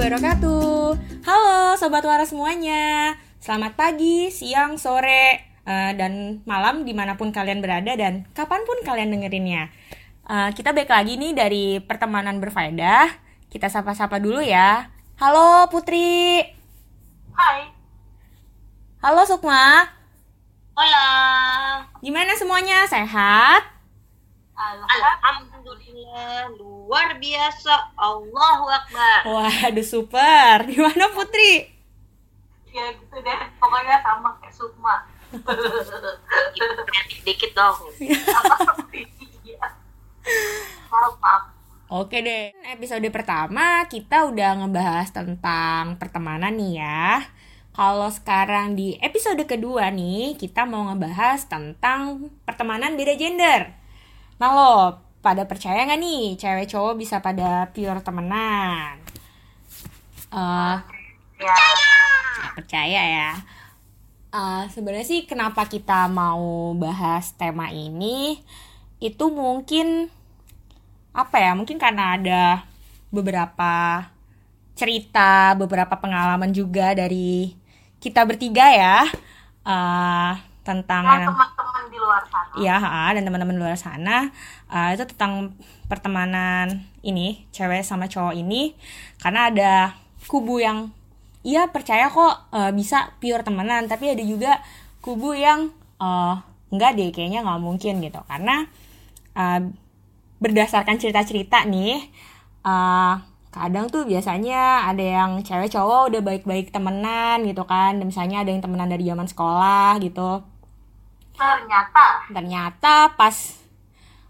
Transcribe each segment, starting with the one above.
wabarakatuh. Halo sobat waras semuanya. Selamat pagi, siang, sore, uh, dan malam di mana pun kalian berada dan kapan pun kalian dengerinnya. Uh, kita balik lagi nih dari pertemanan berfaedah. Kita sapa-sapa dulu ya. Halo Putri. Hai. Halo Sukma. Hola. Gimana semuanya? Sehat? Alhamdulillah luar biasa. Allahu Akbar. Waduh super. Gimana Putri? Ya gitu deh. Pokoknya sama kayak Sukma. dikit dong. maaf, maaf. Oke deh, episode pertama kita udah ngebahas tentang pertemanan nih ya. Kalau sekarang di episode kedua nih, kita mau ngebahas tentang pertemanan beda gender. Nah lo, pada percaya nggak nih cewek cowok bisa pada pure temenan? Uh, ya. Percaya ya. Uh, Sebenarnya sih kenapa kita mau bahas tema ini itu mungkin apa ya? Mungkin karena ada beberapa cerita, beberapa pengalaman juga dari kita bertiga ya uh, tentang teman-teman di luar sana. Ya, dan teman-teman di luar sana. Uh, itu tentang pertemanan ini cewek sama cowok ini. Karena ada kubu yang iya percaya kok uh, bisa pure temenan. Tapi ada juga kubu yang uh, enggak deh kayaknya nggak mungkin gitu. Karena uh, berdasarkan cerita-cerita nih uh, kadang tuh biasanya ada yang cewek cowok udah baik-baik temenan gitu kan. Dan misalnya ada yang temenan dari zaman sekolah gitu ternyata. Ternyata pas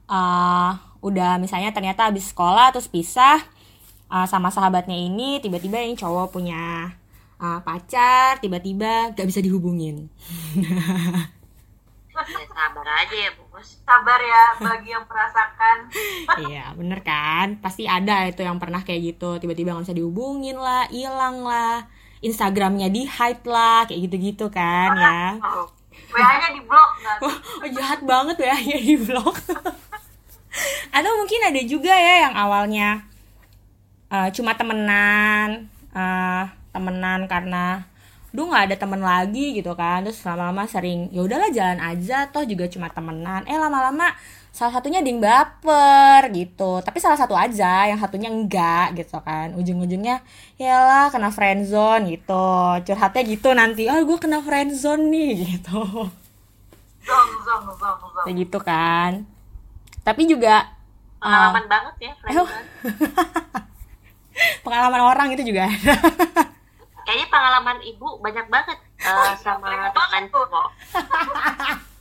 uh, udah misalnya ternyata habis sekolah terus pisah uh, sama sahabatnya ini tiba-tiba yang cowok punya uh, pacar tiba-tiba gak bisa dihubungin. Ya, sabar aja ya bos. Sabar ya bagi yang merasakan. Iya bener kan? Pasti ada itu yang pernah kayak gitu. Tiba-tiba nggak bisa dihubungin lah hilang lah. Instagramnya di hide lah kayak gitu-gitu kan ya WA-nya di blok oh, oh, jahat banget WA-nya di blok. Atau mungkin ada juga ya yang awalnya uh, cuma temenan uh, temenan karena duh nggak ada temen lagi gitu kan. Terus lama-lama sering ya udahlah jalan aja toh juga cuma temenan. Eh lama-lama salah satunya ding baper gitu. Tapi salah satu aja yang satunya enggak gitu kan. Ujung-ujungnya ya lah kena friendzone gitu. Curhatnya gitu nanti ah oh, gue kena friendzone nih gitu. Zong zong zong zong. Kayak gitu kan. Tapi juga pengalaman uh, banget ya friendzone pengalaman orang itu juga kayaknya pengalaman ibu banyak banget uh, sama teman cowok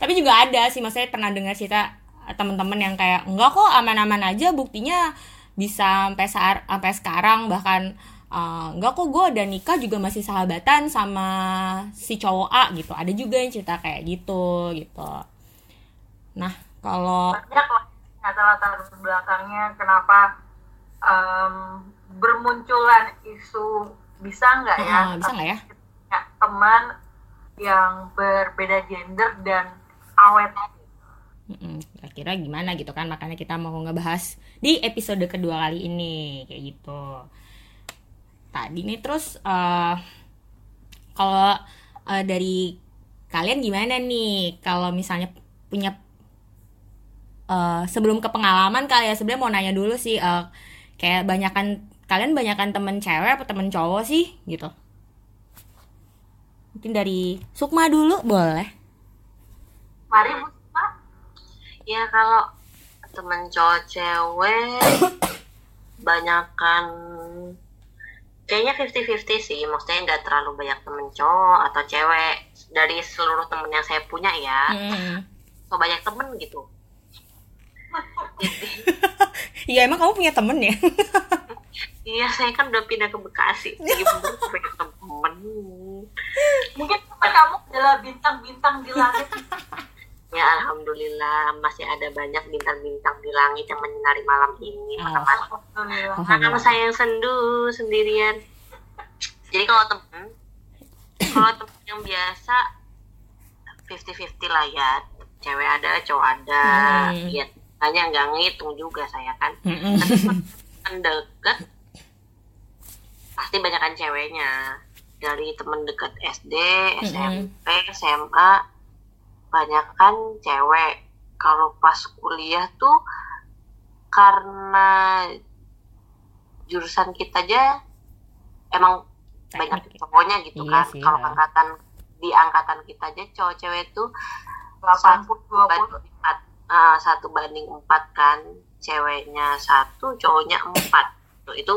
tapi juga ada sih maksudnya pernah dengar cerita teman-teman yang kayak enggak kok aman-aman aja buktinya bisa sampai saat sampai sekarang. Bahkan uh, enggak kok gue udah nikah juga masih sahabatan sama si cowok A gitu. Ada juga yang cerita kayak gitu gitu. Nah kalau lah latar belakangnya kenapa um, bermunculan isu bisa nggak ya? Uh, bisa nggak ya? ya teman yang berbeda gender dan awet. Kira-kira gimana gitu kan? Makanya kita mau ngebahas di episode kedua kali ini kayak gitu. Tadi nih terus uh, kalau uh, dari kalian gimana nih? Kalau misalnya punya uh, sebelum ke pengalaman kali ya sebenarnya mau nanya dulu sih uh, kayak banyakan kalian banyakkan temen cewek atau temen cowok sih gitu mungkin dari Sukma dulu boleh. Mari Bu Sukma. Ya kalau temen cowok cewek banyakkan kayaknya 50-50 sih. Maksudnya nggak terlalu banyak temen cowok atau cewek. Dari seluruh temen yang saya punya ya hmm. so banyak temen gitu Iya emang kamu punya temen ya? Iya, saya kan udah pindah ke Bekasi. Jadi punya temen. Mungkin kamu adalah bintang-bintang di langit. ya alhamdulillah masih ada banyak bintang-bintang di langit yang menyinari malam ini oh. karena saya yang sendu sendirian jadi kalau temen kalau temen yang biasa 50-50 lah ya cewek ada cowok ada hmm. ya hanya nggak ngitung juga saya kan. mm-hmm. Tapi deket pasti ceweknya dari temen deket SD, SMP, mm-hmm. SMA cewek. Kalau pas kuliah tuh karena jurusan kita aja emang Teknik. banyak ya. cowoknya gitu iya kan. Kalau ya. angkatan di angkatan kita aja cowok cewek tuh 80 25 uh, satu banding empat kan ceweknya satu cowoknya empat itu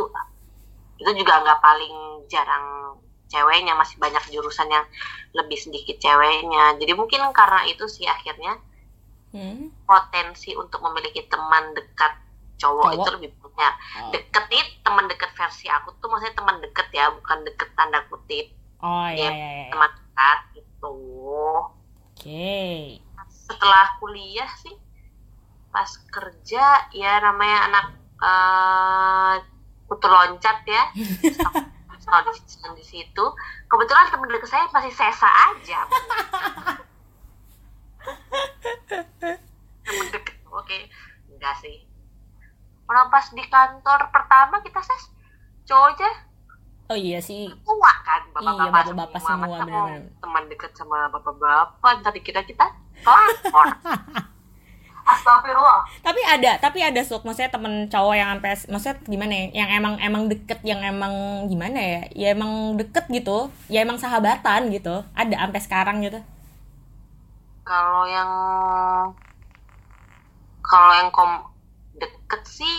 itu juga nggak paling jarang ceweknya masih banyak jurusan yang lebih sedikit ceweknya jadi mungkin karena itu sih akhirnya hmm. potensi untuk memiliki teman dekat cowok, cowok? itu lebih banyak oh. deket nih teman dekat versi aku tuh maksudnya teman dekat ya bukan deket tanda kutip oh, iya, ya iya, iya. teman dekat itu oke okay setelah kuliah sih pas kerja ya namanya anak kutu loncat ya. Soal di, situ. Kebetulan temen deket saya masih sesa aja. Temen deket oke. Enggak sih. Orang pas di kantor pertama kita ses cowok aja Oh iya sih. tua kan bapak-bapak Iya, bapak-bapak semua, Masa mau bener-bener. teman deket sama bapak-bapak tadi kita kita pelakor Astagfirullah. Tapi ada, tapi ada suk maksudnya temen cowok yang sampai maksudnya gimana ya? Yang emang emang deket, yang emang gimana ya? Ya emang deket gitu. Ya emang sahabatan gitu. Ada sampai sekarang gitu. kalau yang kalau yang kom deket sih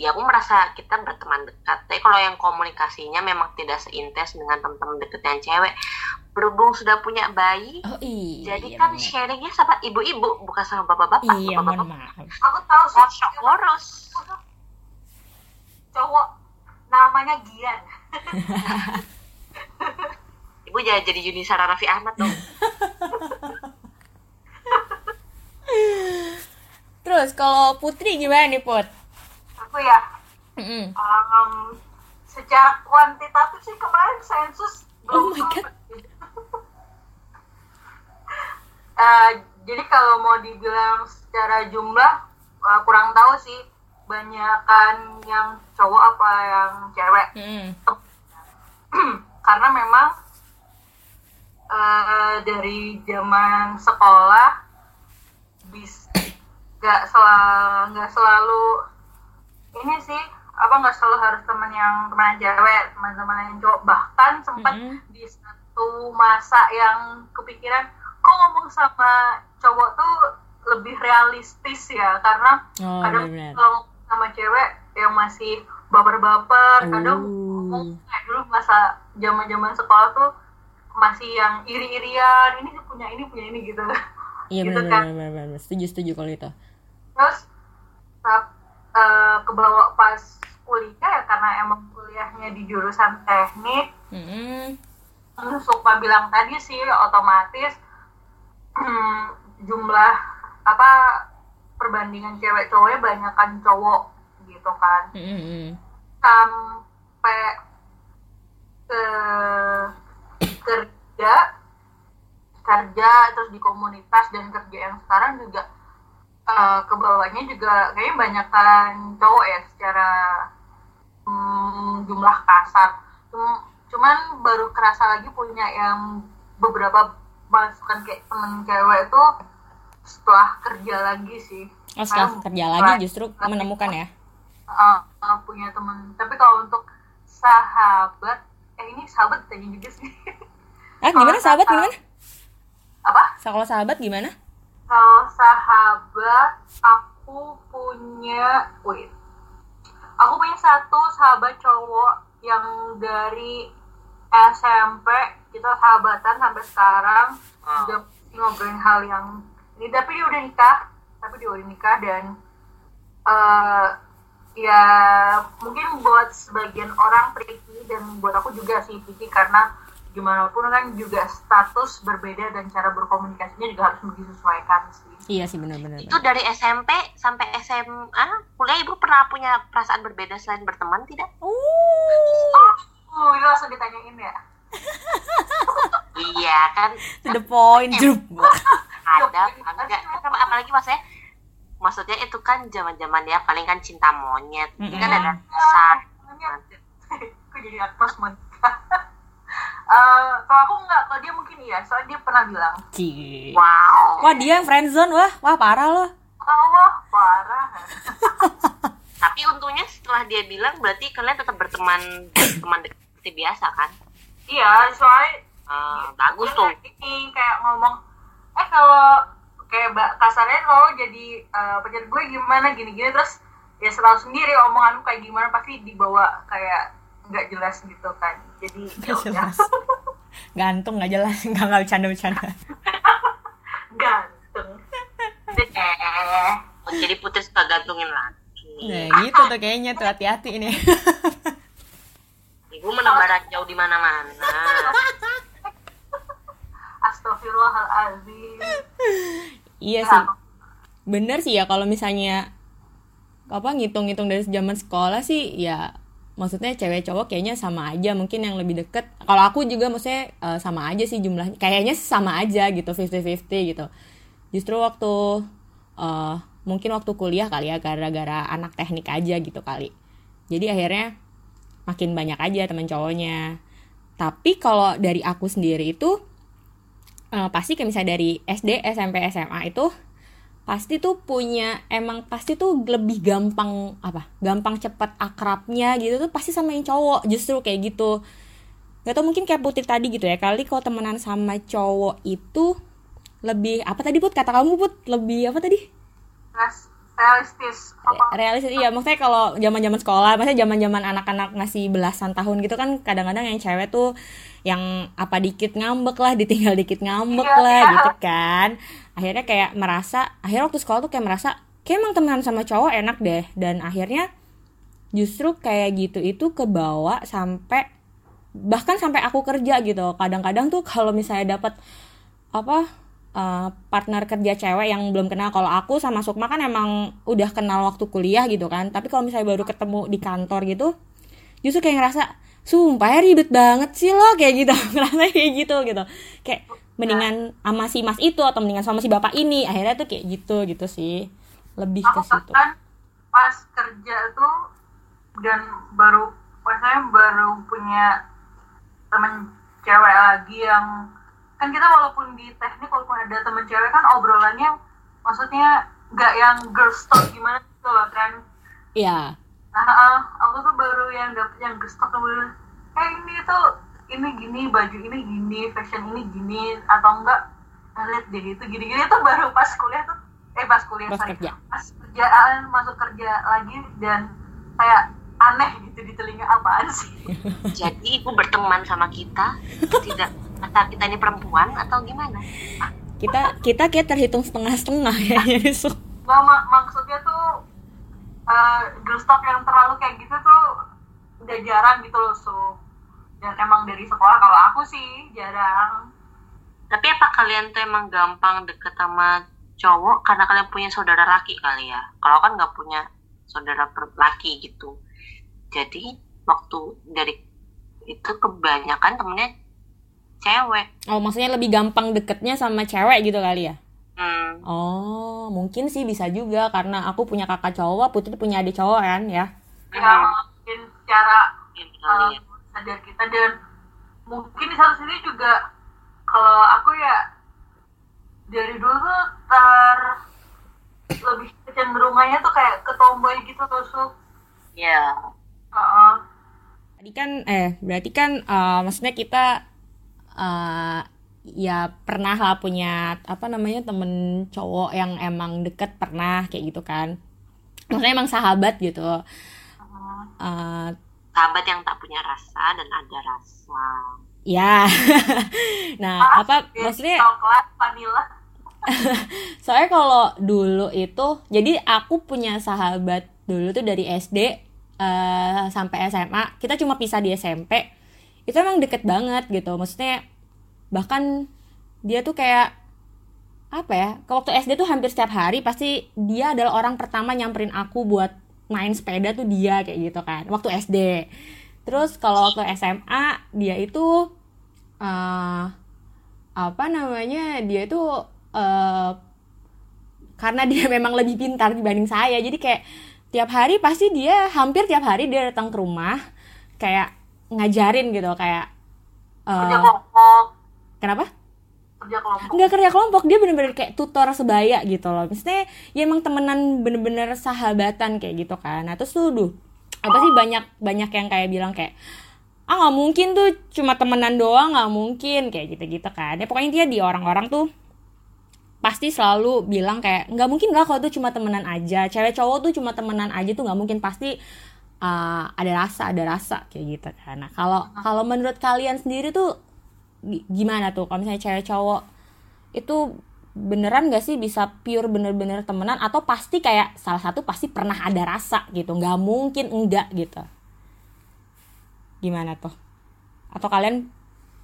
ya aku merasa kita berteman dekat tapi kalau yang komunikasinya memang tidak seintens dengan teman-teman deket yang cewek berhubung sudah punya bayi Oh iya. jadi iya, kan bener. sharingnya sama ibu-ibu bukan sama bapak-bapak Iya, mohon bapak-bapak maaf. Aku tahu sih ngosok ngurus cowok namanya Gian. ibu jangan jadi Yuni Sara Raffi Ahmad dong Terus kalau Putri gimana nih Put? Aku ya Mm-mm. um, secara kuantitatif sih kemarin sensus Oh belum my God. Eh, jadi kalau mau dibilang secara jumlah eh, kurang tahu sih banyakan yang cowok apa yang cewek Mm-mm. karena memang eh, dari zaman sekolah bis nggak selalu nggak selalu ini sih apa nggak selalu harus teman yang teman cewek teman-teman yang cowok bahkan sempat Mm-mm. di satu masa yang kepikiran kok ngomong sama cowok tuh lebih realistis ya karena Oh, kadang benar-benar. kalau sama cewek yang masih baper-baper kadang Oh. ngomong kayak dulu masa zaman-zaman sekolah tuh masih yang iri-irian ini punya ini punya ini gitu Iya gitu benar kan. benar benar benar. Setuju setuju kalau itu. terus eh, kebawa pas kuliah ya karena emang kuliahnya di jurusan teknik Mm-mm. suka bilang tadi sih otomatis jumlah apa perbandingan cewek cowoknya banyakan cowok gitu kan Mm-mm. sampai ke kerja kerja terus di komunitas dan kerja yang sekarang juga eh, ke bawahnya juga kayaknya banyakkan cowok ya secara hmm, jumlah kasar Cum- cuman baru kerasa lagi punya yang beberapa masukan kayak temen cewek itu setelah kerja lagi sih Oh setelah Karena kerja lagi justru menemukan ya. uh, uh, punya temen tapi kalau untuk sahabat eh ini sahabat tanya juga sih Ah gimana sahabat- gimana? apa Kalau sahabat gimana? Kalau sahabat aku punya wait. Aku punya satu sahabat cowok yang dari SMP kita sahabatan sampai sekarang. Udah ngobrolin hal yang ini tapi dia udah nikah tapi dia udah nikah dan eh ya mungkin buat sebagian orang tricky dan buat aku juga sih tricky karena gimana pun kan juga status berbeda dan cara berkomunikasinya juga harus disesuaikan sih. Iya sih benar-benar. itu dari SMP sampai SMA kuliah ibu pernah punya perasaan berbeda selain berteman tidak? Oh. oh itu langsung ditanyain ya? Iya kan. To the point, ada enggak. apalagi maksudnya maksudnya itu kan zaman zaman ya paling kan cinta monyet. Ini kan ada rasa monyet aku jadi aktor menikah Eh, kalau aku enggak kalau dia mungkin iya soalnya dia pernah bilang Cie. Wow. Wah dia yang friendzone wah, wah parah loh. Allah parah Tapi untungnya setelah dia bilang berarti kalian tetap berteman teman dekat seperti biasa kan? iya soalnya Ah, bagus tuh. kayak Ini kayak ngomong, eh kalau kayak kasarnya kalau jadi eh, pacar gue gimana gini-gini terus ya selalu sendiri omonganku kayak gimana pasti dibawa kayak nggak jelas gitu kan. Jadi Nggak jelas. Gantung nggak jelas, nggak nggak bercanda bercanda. Ganteng. Eh, jadi putri suka gantungin lagi. Nah gitu tuh kayaknya tuh hati-hati ini. Ibu menebar jauh di mana-mana. Astagfirullahaladzim. iya sih. Bener sih ya kalau misalnya apa ngitung-ngitung dari zaman sekolah sih ya maksudnya cewek cowok kayaknya sama aja mungkin yang lebih deket. Kalau aku juga maksudnya eh, sama aja sih jumlahnya. Kayaknya sama aja gitu 50-50 gitu. Justru waktu eh, mungkin waktu kuliah kali ya gara-gara anak teknik aja gitu kali. Jadi akhirnya makin banyak aja teman cowoknya. Tapi kalau dari aku sendiri itu eh, pasti kayak misalnya dari SD SMP SMA itu pasti tuh punya emang pasti tuh lebih gampang apa gampang cepet akrabnya gitu tuh pasti sama yang cowok justru kayak gitu. Gak tau mungkin kayak putih tadi gitu ya kali kalau temenan sama cowok itu lebih apa tadi put? Kata kamu put? Lebih apa tadi? Realistis. Apa realistis iya. Maksudnya kalau zaman zaman sekolah maksudnya zaman zaman anak-anak ngasih belasan tahun gitu kan kadang-kadang yang cewek tuh yang apa dikit ngambek lah ditinggal dikit ngambek Iya, lah iya. gitu kan. Akhirnya kayak merasa akhirnya waktu sekolah tuh kayak merasa kayak emang temenan sama cowok enak deh. Dan akhirnya justru kayak gitu itu kebawa sampai bahkan sampai aku kerja gitu. Kadang-kadang tuh kalau misalnya dapat apa eh, partner kerja cewek yang belum kenal kalau aku sama Sukma kan emang udah kenal waktu kuliah gitu kan. Tapi kalau misalnya baru ketemu di kantor gitu justru kayak ngerasa sumpah ya ribet banget sih lo kayak gitu. Ngerasa kayak gitu gitu. Kayak mendingan sama si mas itu atau mendingan sama si bapak ini. Akhirnya tuh kayak gitu gitu sih. Lebih ke situ. pas kerja tuh dan baru pas saya baru punya temen cewek lagi yang kan kita walaupun di teknik walaupun ada temen cewek kan obrolannya maksudnya nggak yang girls talk gimana gitu loh kan. Iya. Nah ah, aku tuh baru yang dapet yang talk bener eh ini tuh ini gini baju ini gini fashion ini gini atau enggak nah, lihat deh itu gini-gini tuh baru pas kuliah tuh eh pas kuliah Pas sorry. kerja. pas kerjaan masuk kerja lagi dan kayak aneh gitu di telinga apaan sih Jadi ibu berteman sama kita tidak kata kita ini perempuan atau gimana? kita kita kayak terhitung setengah-setengah ya su- Nggak, mak- maksudnya tuh eh talk yang terlalu kayak gitu tuh udah jarang gitu loh so dan emang dari sekolah kalau aku sih jarang Tapi apa kalian tuh emang gampang deket sama cowok karena kalian punya saudara laki kali ya? Kalau kan nggak punya saudara per- laki gitu. Jadi waktu dari itu kebanyakan temennya cewek. oh maksudnya lebih gampang deketnya sama cewek gitu kali ya Hmm, Oh, mungkin sih bisa juga karena aku punya kakak cowok, Putri punya adik cowok kan ya. ya mungkin secara uh, sadar kita dan mungkin di satu sisi juga kalau aku ya dari dulu tuh ter lebih kecenderungannya tuh kayak ke tomboy gitu tuh su. Ya, Heeh. Tadi kan eh berarti kan eh, maksudnya kita eh ya pernah lah punya apa namanya temen cowok yang emang deket pernah kayak gitu kan. Maksudnya emang sahabat gitu. Eh sahabat yang tak punya rasa dan ada rasa. ya. nah, apa Ya, maksudnya coklat vanilla Soalnya kalau dulu itu, jadi aku punya sahabat dulu tuh dari SD eh, sampai SMA. Kita cuma pisah di SMP. Itu emang deket banget gitu. Maksudnya bahkan dia tuh kayak apa ya? Kalau waktu SD tuh hampir setiap hari pasti dia adalah orang pertama nyamperin aku buat main sepeda tuh dia kayak gitu kan. Waktu SD. Terus kalau waktu SMA dia itu eh apa namanya? Dia itu eh karena dia memang lebih pintar dibanding saya jadi kayak tiap hari pasti dia hampir tiap hari dia datang ke rumah kayak ngajarin gitu kayak kelompok kenapa? Kerja kelompok. Nggak kerja kelompok dia bener-bener kayak tutor sebaya gitu loh. Maksudnya ya emang temenan bener-bener sahabatan kayak gitu kan. Nah terus tuh duh apa sih banyak banyak yang kayak bilang kayak ah nggak mungkin tuh cuma temenan doang nggak mungkin kayak gitu-gitu kan. Ya pokoknya dia di orang-orang tuh pasti selalu bilang kayak nggak mungkin lah kalau tuh cuma temenan aja. Cewek cowok tuh cuma temenan aja tuh nggak mungkin. Pasti uh, ada rasa ada rasa kayak gitu kan. Nah kalau kalau menurut kalian sendiri tuh gimana tuh? Kalau misalnya cewek cowok itu beneran gak sih bisa pure bener-bener temenan? Atau pasti kayak salah satu pasti pernah ada rasa gitu? Nggak mungkin enggak gitu. Gimana tuh? Atau kalian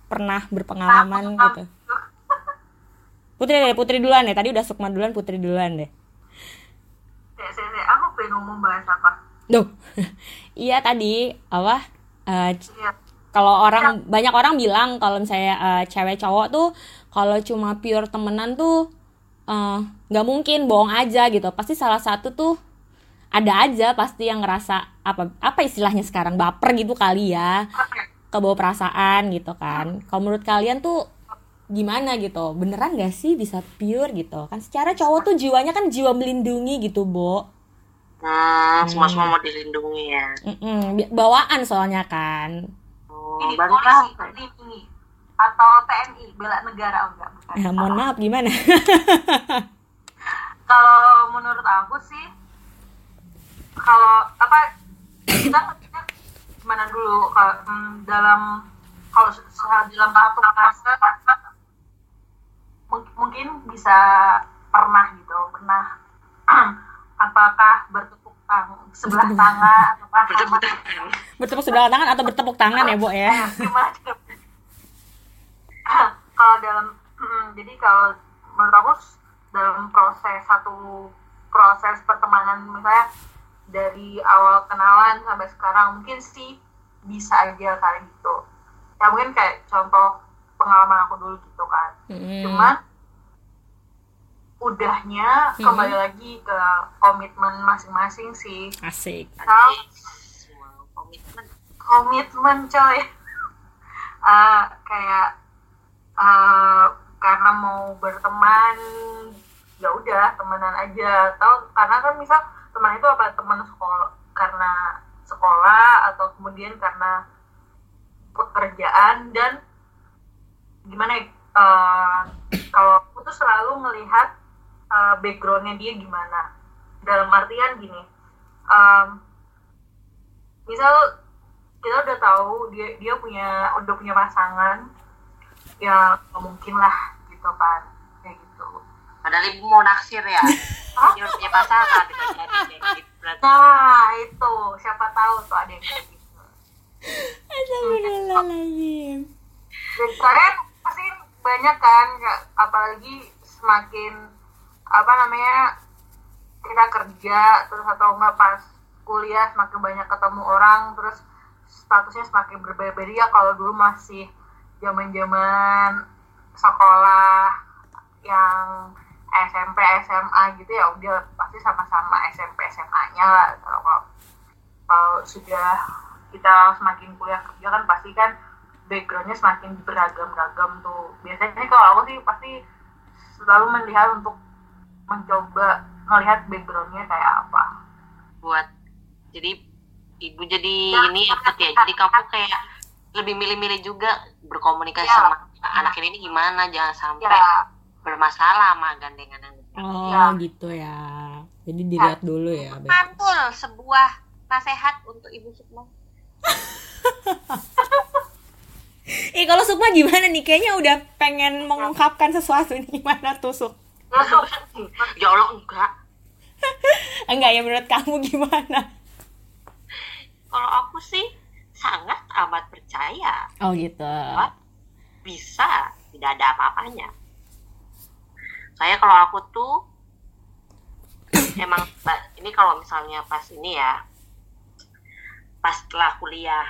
pernah berpengalaman gitu? Putri deh Putri duluan deh. Tadi udah Sukma duluan Putri duluan deh. Aku pengen ngomong bahas apa? Duh. Iya tadi apa? Iya kalau orang banyak orang bilang kalau misalnya eh, cewek cowok tuh kalau cuma pure temenan tuh eh, nggak mungkin bohong aja gitu. Pasti salah satu tuh ada aja pasti yang ngerasa apa apa istilahnya sekarang baper gitu kali ya. Kebawa perasaan gitu kan. Kalau menurut kalian tuh gimana gitu? Beneran gak sih bisa pure gitu? Kan secara cowok tuh jiwanya kan jiwa melindungi gitu bo. Hmm, semua semua mau dilindungi ya. Mm-mm, bawaan soalnya kan Ini tahu polisi ini atau TNI bela negara oh, enggak bukan. Ya, mohon maaf gimana? Kalau menurut aku sih kalau apa kita gimana dulu kalau hmm, dalam kalau se- dalam satu fase mung- mungkin bisa pernah gitu pernah apakah bertepuk tangan sebelah tangan atau bertepuk sebelah tangan atau bertepuk tangan ya bo ya? Kalau dalam jadi kalau menurut aku dalam proses satu proses pertemanan misalnya dari awal kenalan sampai sekarang mungkin sih bisa aja kayak gitu. Ya mungkin kayak contoh pengalaman aku dulu gitu kan. Cuman udahnya Hmm. kembali lagi ke komitmen masing-masing sih. Asik. Semua komitmen. komitmen coy. Eh, kayak eh, karena mau berteman ya udah temenan aja. Atau karena kan misal teman itu apa? Teman sekolah karena sekolah atau kemudian karena pekerjaan dan gimana eh, kalau aku tuh selalu melihat eh, backgroundnya dia gimana. Dalam artian gini em, misal kita udah tahu dia dia punya udah punya pasangan ya mungkin lah gitu kan kayak gitu. Padahal ibu mau naksir ya. Dia udah punya pasangan gitu. Berarti. Nah itu. Siapa tahu tuh ada yang kayak gitu. Astagfirullahaladzim. Dan kalian pasti banyak kan apalagi semakin apa namanya kita kerja terus atau enggak pas kuliah semakin banyak ketemu orang terus statusnya semakin berbeda-beda. Ya kalau dulu masih zaman-zaman sekolah yang SMP SMA gitu ya udah pasti sama-sama SMP SMA-nya lah. Kalau kalau- kalau sudah kita semakin kuliah kerja kan pasti kan backgroundnya semakin beragam-ragam tuh. Biasanya kalau aku sih pasti selalu melihat untuk mencoba melihat backgroundnya kayak apa. Buat jadi ibu jadi ini apa ya jadi kamu kayak lebih milih-milih juga berkomunikasi Ya. sama anak ini gimana jangan sampai ya. bermasalah sama gandengan yang Oh Ya. gitu ya. Jadi dilihat dulu ya mantul sebuah nasihat untuk ibu Sukma. Eh kalau Sukma gimana nih? Kayaknya udah pengen mengungkapkan sesuatu nih. Gimana tuh Suk? ya Allah enggak. Enggak ya menurut kamu gimana? kalau aku sih sangat amat percaya. Oh gitu. Bisa tidak ada apa-apanya. Saya kalau aku tuh emang ini kalau misalnya pas ini ya pas setelah kuliah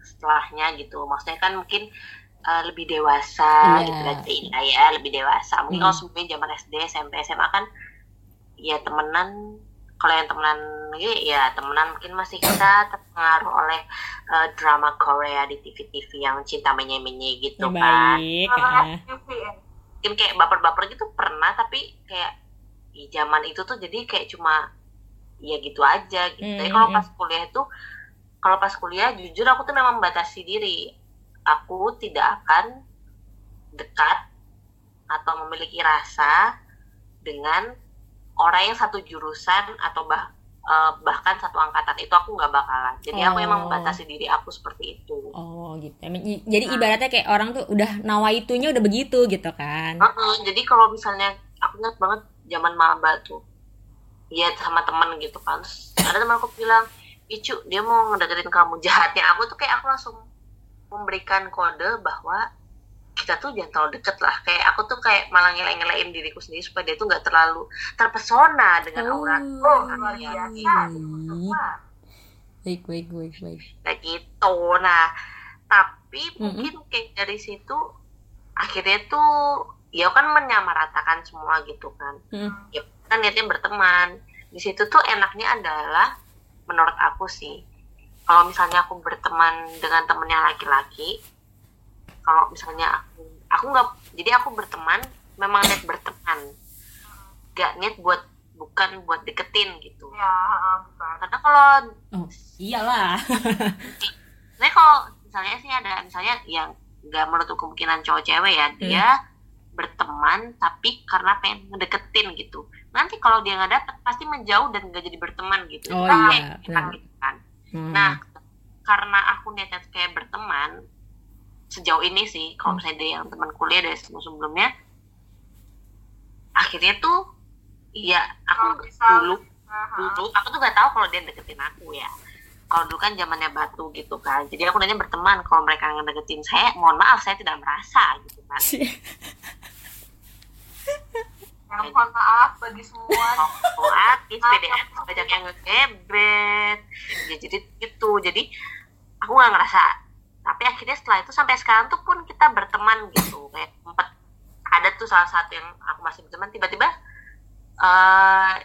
setelahnya gitu. Maksudnya kan mungkin uh, lebih dewasa Iya. gitu berarti ya, ya lebih dewasa mungkin Hmm. kalau sebenarnya zaman SD SMP SMA kan ya temenan kalau yang temenan ya temenan mungkin masih kita terpengaruh oleh eh, drama Korea di TV-TV yang cinta menye-menye gitu Ya, kan baik ya. mungkin kayak baper-baper gitu pernah tapi kayak di zaman itu tuh jadi kayak cuma ya gitu aja gitu. Hmm, kalau hmm. pas kuliah itu kalau pas kuliah jujur aku tuh memang membatasi diri. Aku tidak akan dekat atau memiliki rasa dengan orang yang satu jurusan atau bah eh, bahkan satu angkatan. Itu aku nggak bakalan. Jadi aku Oh. emang membatasi diri aku seperti itu. oh gitu. Jadi ibaratnya kayak orang tuh udah nawaitunya udah begitu gitu kan? Heeh, jadi kalau misalnya aku ingat banget zaman maba tuh. Ya sama temen gitu kan. Terus ada teman aku bilang Icu dia mau ngedeketin kamu jahatnya. Aku tuh kayak aku langsung memberikan kode bahwa kita tuh jangan terlalu deket lah kayak aku tuh kayak malah ngele-ngelein diriku sendiri supaya dia tuh nggak terlalu terpesona dengan Oh. aura Oh, luar kalian biasa. Semua. baik baik baik baik kayak gitu nah tapi Mm-mm. mungkin kayak dari situ akhirnya tuh ya kan menyamaratakan semua gitu kan Hmm. ya kan niatnya berteman di situ tuh enaknya adalah menurut aku sih kalau misalnya aku berteman dengan temennya laki-laki kalau misalnya aku aku nggak jadi aku berteman memang niat berteman gak niat buat bukan buat deketin gitu Ya, bukan. karena kalau oh iyalah Sebenarnya kalau misalnya sih ada misalnya yang nggak menutup kemungkinan cowok cewek ya dia berteman tapi karena pengen ngedeketin gitu. Nanti kalau dia nggak dapet pasti menjauh dan nggak jadi berteman gitu. Oh, kan iya, kita gitu kan. Hmm. Nah karena aku niatnya kayak berteman sejauh ini sih kalau misalnya dari yang teman kuliah dari sebelum sebelumnya akhirnya tuh ya aku bisa- dulu dulu aku tuh gak tahu kalau dia deketin aku ya. Kalau dulu kan zamannya batu gitu kan jadi aku nanya berteman kalau mereka ngedeketin saya mohon maaf saya tidak merasa gitu kan Ya, mohon maaf bagi semua. oh artis PDS banyak yang ngegebet ya jadi gitu. Jadi aku nggak ngerasa. Tapi akhirnya setelah itu sampai sekarang tuh pun kita berteman gitu. Kayak sempat ada tuh salah satu yang aku masih berteman tiba-tiba eh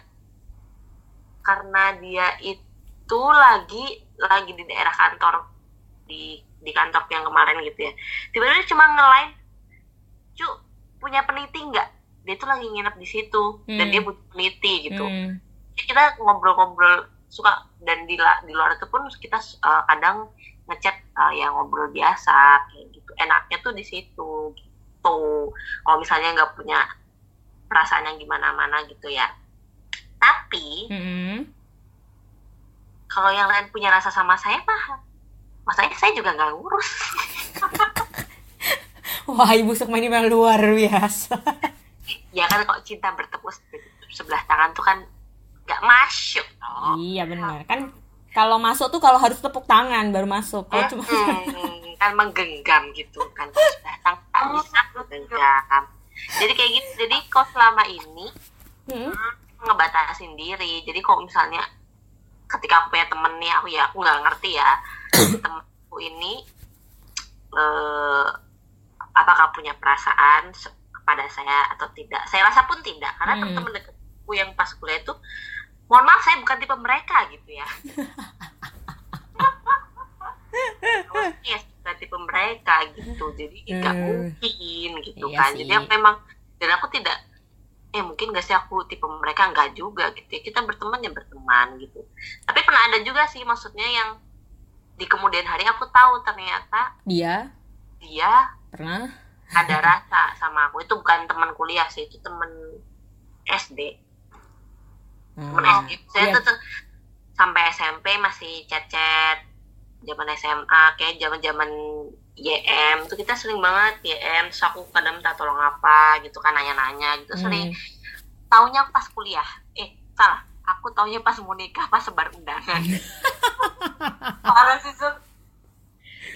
karena dia itu lagi lagi di daerah kantor di di kantor yang kemarin gitu ya. Tiba-tiba cuma ngelain cu punya peneliti nggak dia tuh lagi nginep di situ dan Hmm. dia butuh peneliti gitu Hmm. kita ngobrol-ngobrol suka dan di, di luar itu pun kita uh, kadang ngechat uh, yang ngobrol biasa kayak gitu enaknya tuh di situ gitu kalau misalnya nggak punya perasaan yang gimana-mana gitu ya tapi Hmm. kalau yang lain punya rasa sama saya mah masanya saya juga nggak ngurus Wah, Ibu Sukma ini memang luar biasa. ya kan kok cinta bertepuk sebelah tangan tuh kan nggak masuk toh. iya benar. Kan kalau masuk tuh kalau harus tepuk tangan baru masuk. Kalau cuma Mm-mm, kan menggenggam gitu kan Kalau sudah tang tak bisa menggenggam jadi kayak gitu jadi kok selama ini Hmm. ngebatasin diri jadi kok misalnya ketika aku punya temen nih aku ya aku nggak ngerti ya temenku ini eh, apakah punya perasaan kepada saya atau tidak. Saya rasa pun tidak karena Hmm. temen-temen dekatku yang pas kuliah itu mohon maaf saya bukan tipe mereka gitu ya. Ya bukan tipe mereka gitu. Jadi nggak Hmm. mungkin gitu Iya kan. sih. jadi memang dan aku tidak eh mungkin gak sih aku tipe mereka? Nggak juga gitu ya. Kita berteman ya berteman gitu. Tapi pernah ada juga sih maksudnya yang di kemudian hari aku tahu ternyata dia? Dia pernah ada rasa sama aku. Itu bukan teman kuliah sih itu teman SD teman Hmm. SD saya Iya. tuh sampai SMP masih chat-chat zaman SMA kayak zaman zaman YM tuh kita sering banget YM terus aku kadang minta tolong apa gitu kan nanya-nanya gitu. Sering. Hmm. taunya pas kuliah. Eh salah. Aku taunya pas mau nikah pas sebar undangan. Parah sih,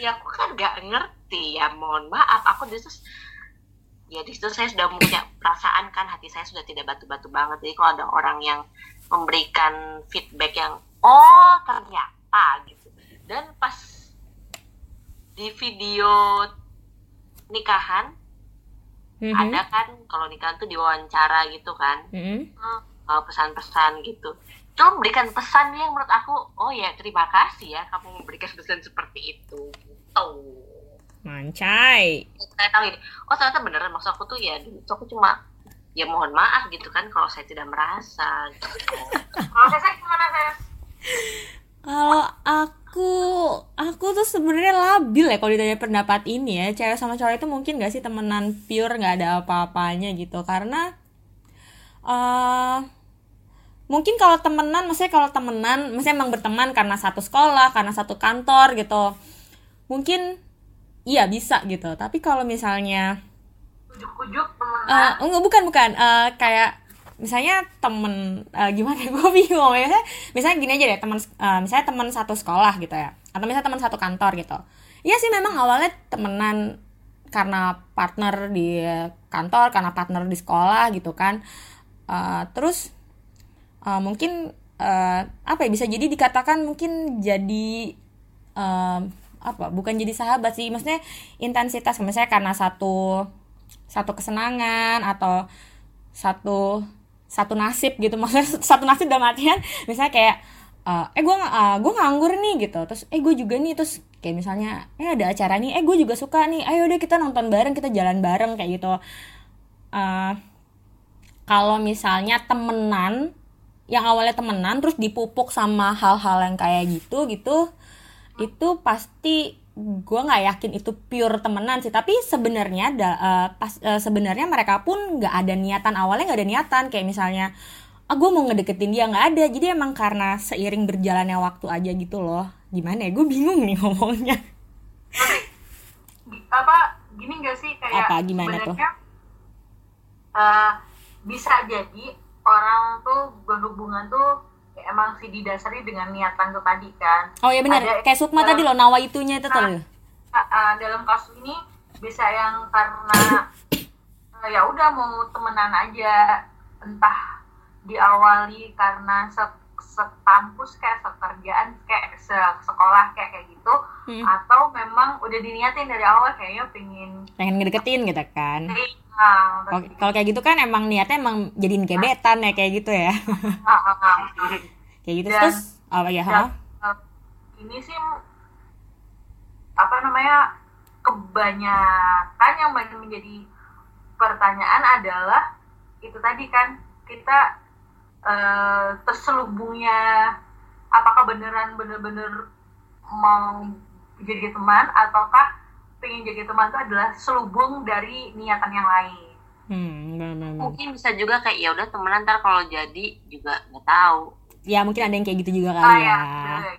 ya aku kan nggak ngerti ya mohon maaf. Aku di situ ya di situ saya sudah punya perasaan kan hati saya sudah tidak batu-batu banget. Jadi kalau ada orang yang memberikan feedback yang oh ternyata gitu. Dan pas di video nikahan Mhm. ada kan kalau nikahan tuh diwawancara gitu kan. Mhm. uh, pesan-pesan gitu. Itu memberikan pesan yang menurut aku oh ya terima kasih ya kamu memberikan pesan seperti itu gitu Mancai. saya tahu ini oh ternyata beneran maksud aku tuh ya dulu tuh aku cuma ya mohon maaf gitu kan kalau saya tidak merasa gitu. Kalau saya gimana saya? Kalau aku, aku tuh sebenarnya labil ya kalau ditanya pendapat ini ya. Cewek sama cowok itu mungkin gak sih temenan pure nggak ada apa-apanya gitu. Karena eh mungkin kalau temenan, maksudnya kalau temenan, maksudnya emang berteman karena satu sekolah, karena satu kantor gitu. Mungkin iya bisa gitu. Tapi kalau misalnya Ujuk-ujuk Eh, enggak bukan bukan. Eh, kayak misalnya temen eh, gimana gue bingung. Misalnya misalnya gini aja deh teman eh, misalnya teman satu sekolah gitu ya. Atau misalnya teman satu kantor gitu. Iya sih memang awalnya temenan karena partner di kantor karena partner di sekolah gitu kan. Eh, terus eh, mungkin eh, apa ya bisa jadi dikatakan mungkin jadi apa bukan jadi sahabat sih. Maksudnya intensitas misalnya karena satu satu kesenangan atau satu satu nasib gitu. Maksudnya satu nasib dalam artian misalnya kayak eh, eh gue gue nganggur nih gitu. Terus eh gue juga nih terus kayak misalnya eh ada acara nih eh gue juga suka nih ayo deh kita nonton bareng kita jalan bareng kayak gitu. Eh, kalau misalnya temenan yang awalnya temenan terus dipupuk sama hal-hal yang kayak gitu gitu itu pasti gue nggak yakin itu pure temenan sih. Tapi sebenarnya pas eh, sebenarnya mereka pun nggak ada niatan. Awalnya nggak ada niatan. Kayak misalnya ah gue mau ngedeketin dia. Nggak ada. Jadi emang karena seiring berjalannya waktu aja gitu loh. Gimana ya? Gue bingung nih ngomongnya. Apa gini gak sih? Kayak Apa, gimana tuh? eh, bisa jadi orang tuh berhubungan tuh emang sih didasari dengan niatan tuh tadi kan. Oh ya benar. Kayak Sukma tadi loh nawa itunya itu tuh. Ah, ah, dalam kasus ini bisa yang karena eh, ya udah mau temenan aja. Entah diawali karena se sekampus kayak sekerjaan kayak se sekolah kayak kayak gitu Hmm. atau memang udah diniatin dari awal kayaknya pengen pengen ngedeketin gitu kan. Nah, Kalau kalau kayak gitu kan emang niatnya emang jadiin gebetan ya kayak gitu ya ah, ah, ah. kayak gitu Dan- terus apa ya Dan, ha? eh, ini sih apa namanya kebanyakan yang banyak menjadi pertanyaan adalah itu tadi kan kita eh, terselubungnya apakah beneran bener-bener mau jadi teman ataukah pengen jadi teman itu adalah selubung dari niatan yang lain hmm bener, bener, bener. mungkin bisa juga kayak ya udah temenan ntar kalau jadi juga nggak tahu ya mungkin ada yang kayak gitu juga Ah, kali ya, ya bener.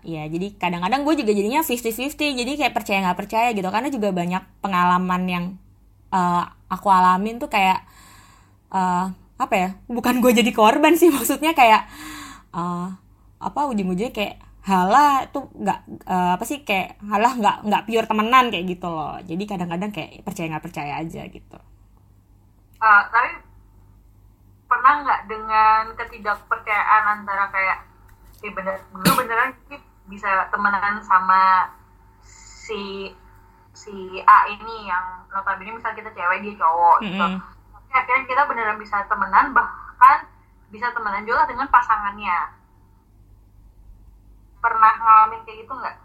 Iya, jadi kadang-kadang gue juga jadinya 50-50, jadi kayak percaya nggak percaya gitu, karena juga banyak pengalaman yang eh, aku alamin tuh kayak eh, apa ya? Bukan gue jadi korban sih, maksudnya kayak eh, apa ujung-ujungnya kayak halah tuh nggak eh, apa sih kayak halah nggak nggak pure temenan kayak gitu loh. Jadi kadang-kadang kayak percaya nggak percaya aja gitu. Ah, tapi pernah nggak dengan ketidakpercayaan antara kayak eh bener lu beneran bisa temenan sama si si A ini yang notabene misal kita cewek dia cowok gitu Mm-mm. tapi akhirnya kita beneran bisa temenan bahkan bisa temenan juga dengan pasangannya pernah ngalamin kayak gitu nggak?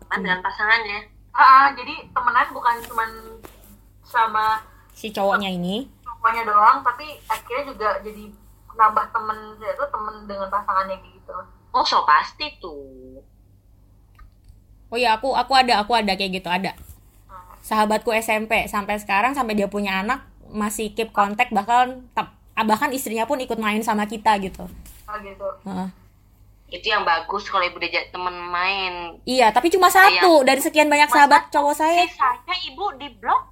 teman dengan pasangannya Ah, ah, jadi temenan bukan cuman sama Si cowoknya ini, cowoknya doang tapi akhirnya juga jadi nambah temen itu temen dengan pasangannya kayak gitu oh so pasti tuh oh ya aku aku ada aku ada kayak gitu ada. sahabatku SMP sampai sekarang sampai dia punya anak masih keep kontak bahkan tep- bahkan istrinya pun ikut main sama kita gitu oh gitu Heeh. Itu yang bagus kalau ibu diajak temen main. Iya tapi cuma satu dari sekian banyak sahabat cowok saya. sisanya ibu di blok.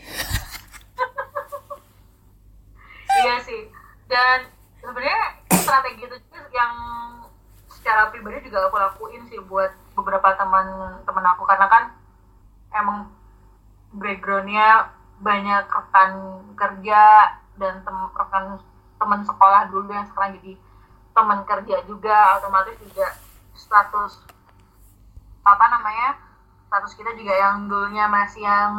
Iya sih. Dan sebenarnya strategi itu yang secara pribadi juga aku lakuin sih buat beberapa teman teman aku. Karena kan emang backgroundnya banyak rekan kerja dan tem rekan teman sekolah dulu yang sekarang jadi teman kerja juga otomatis juga status apa namanya status kita juga yang dulunya masih yang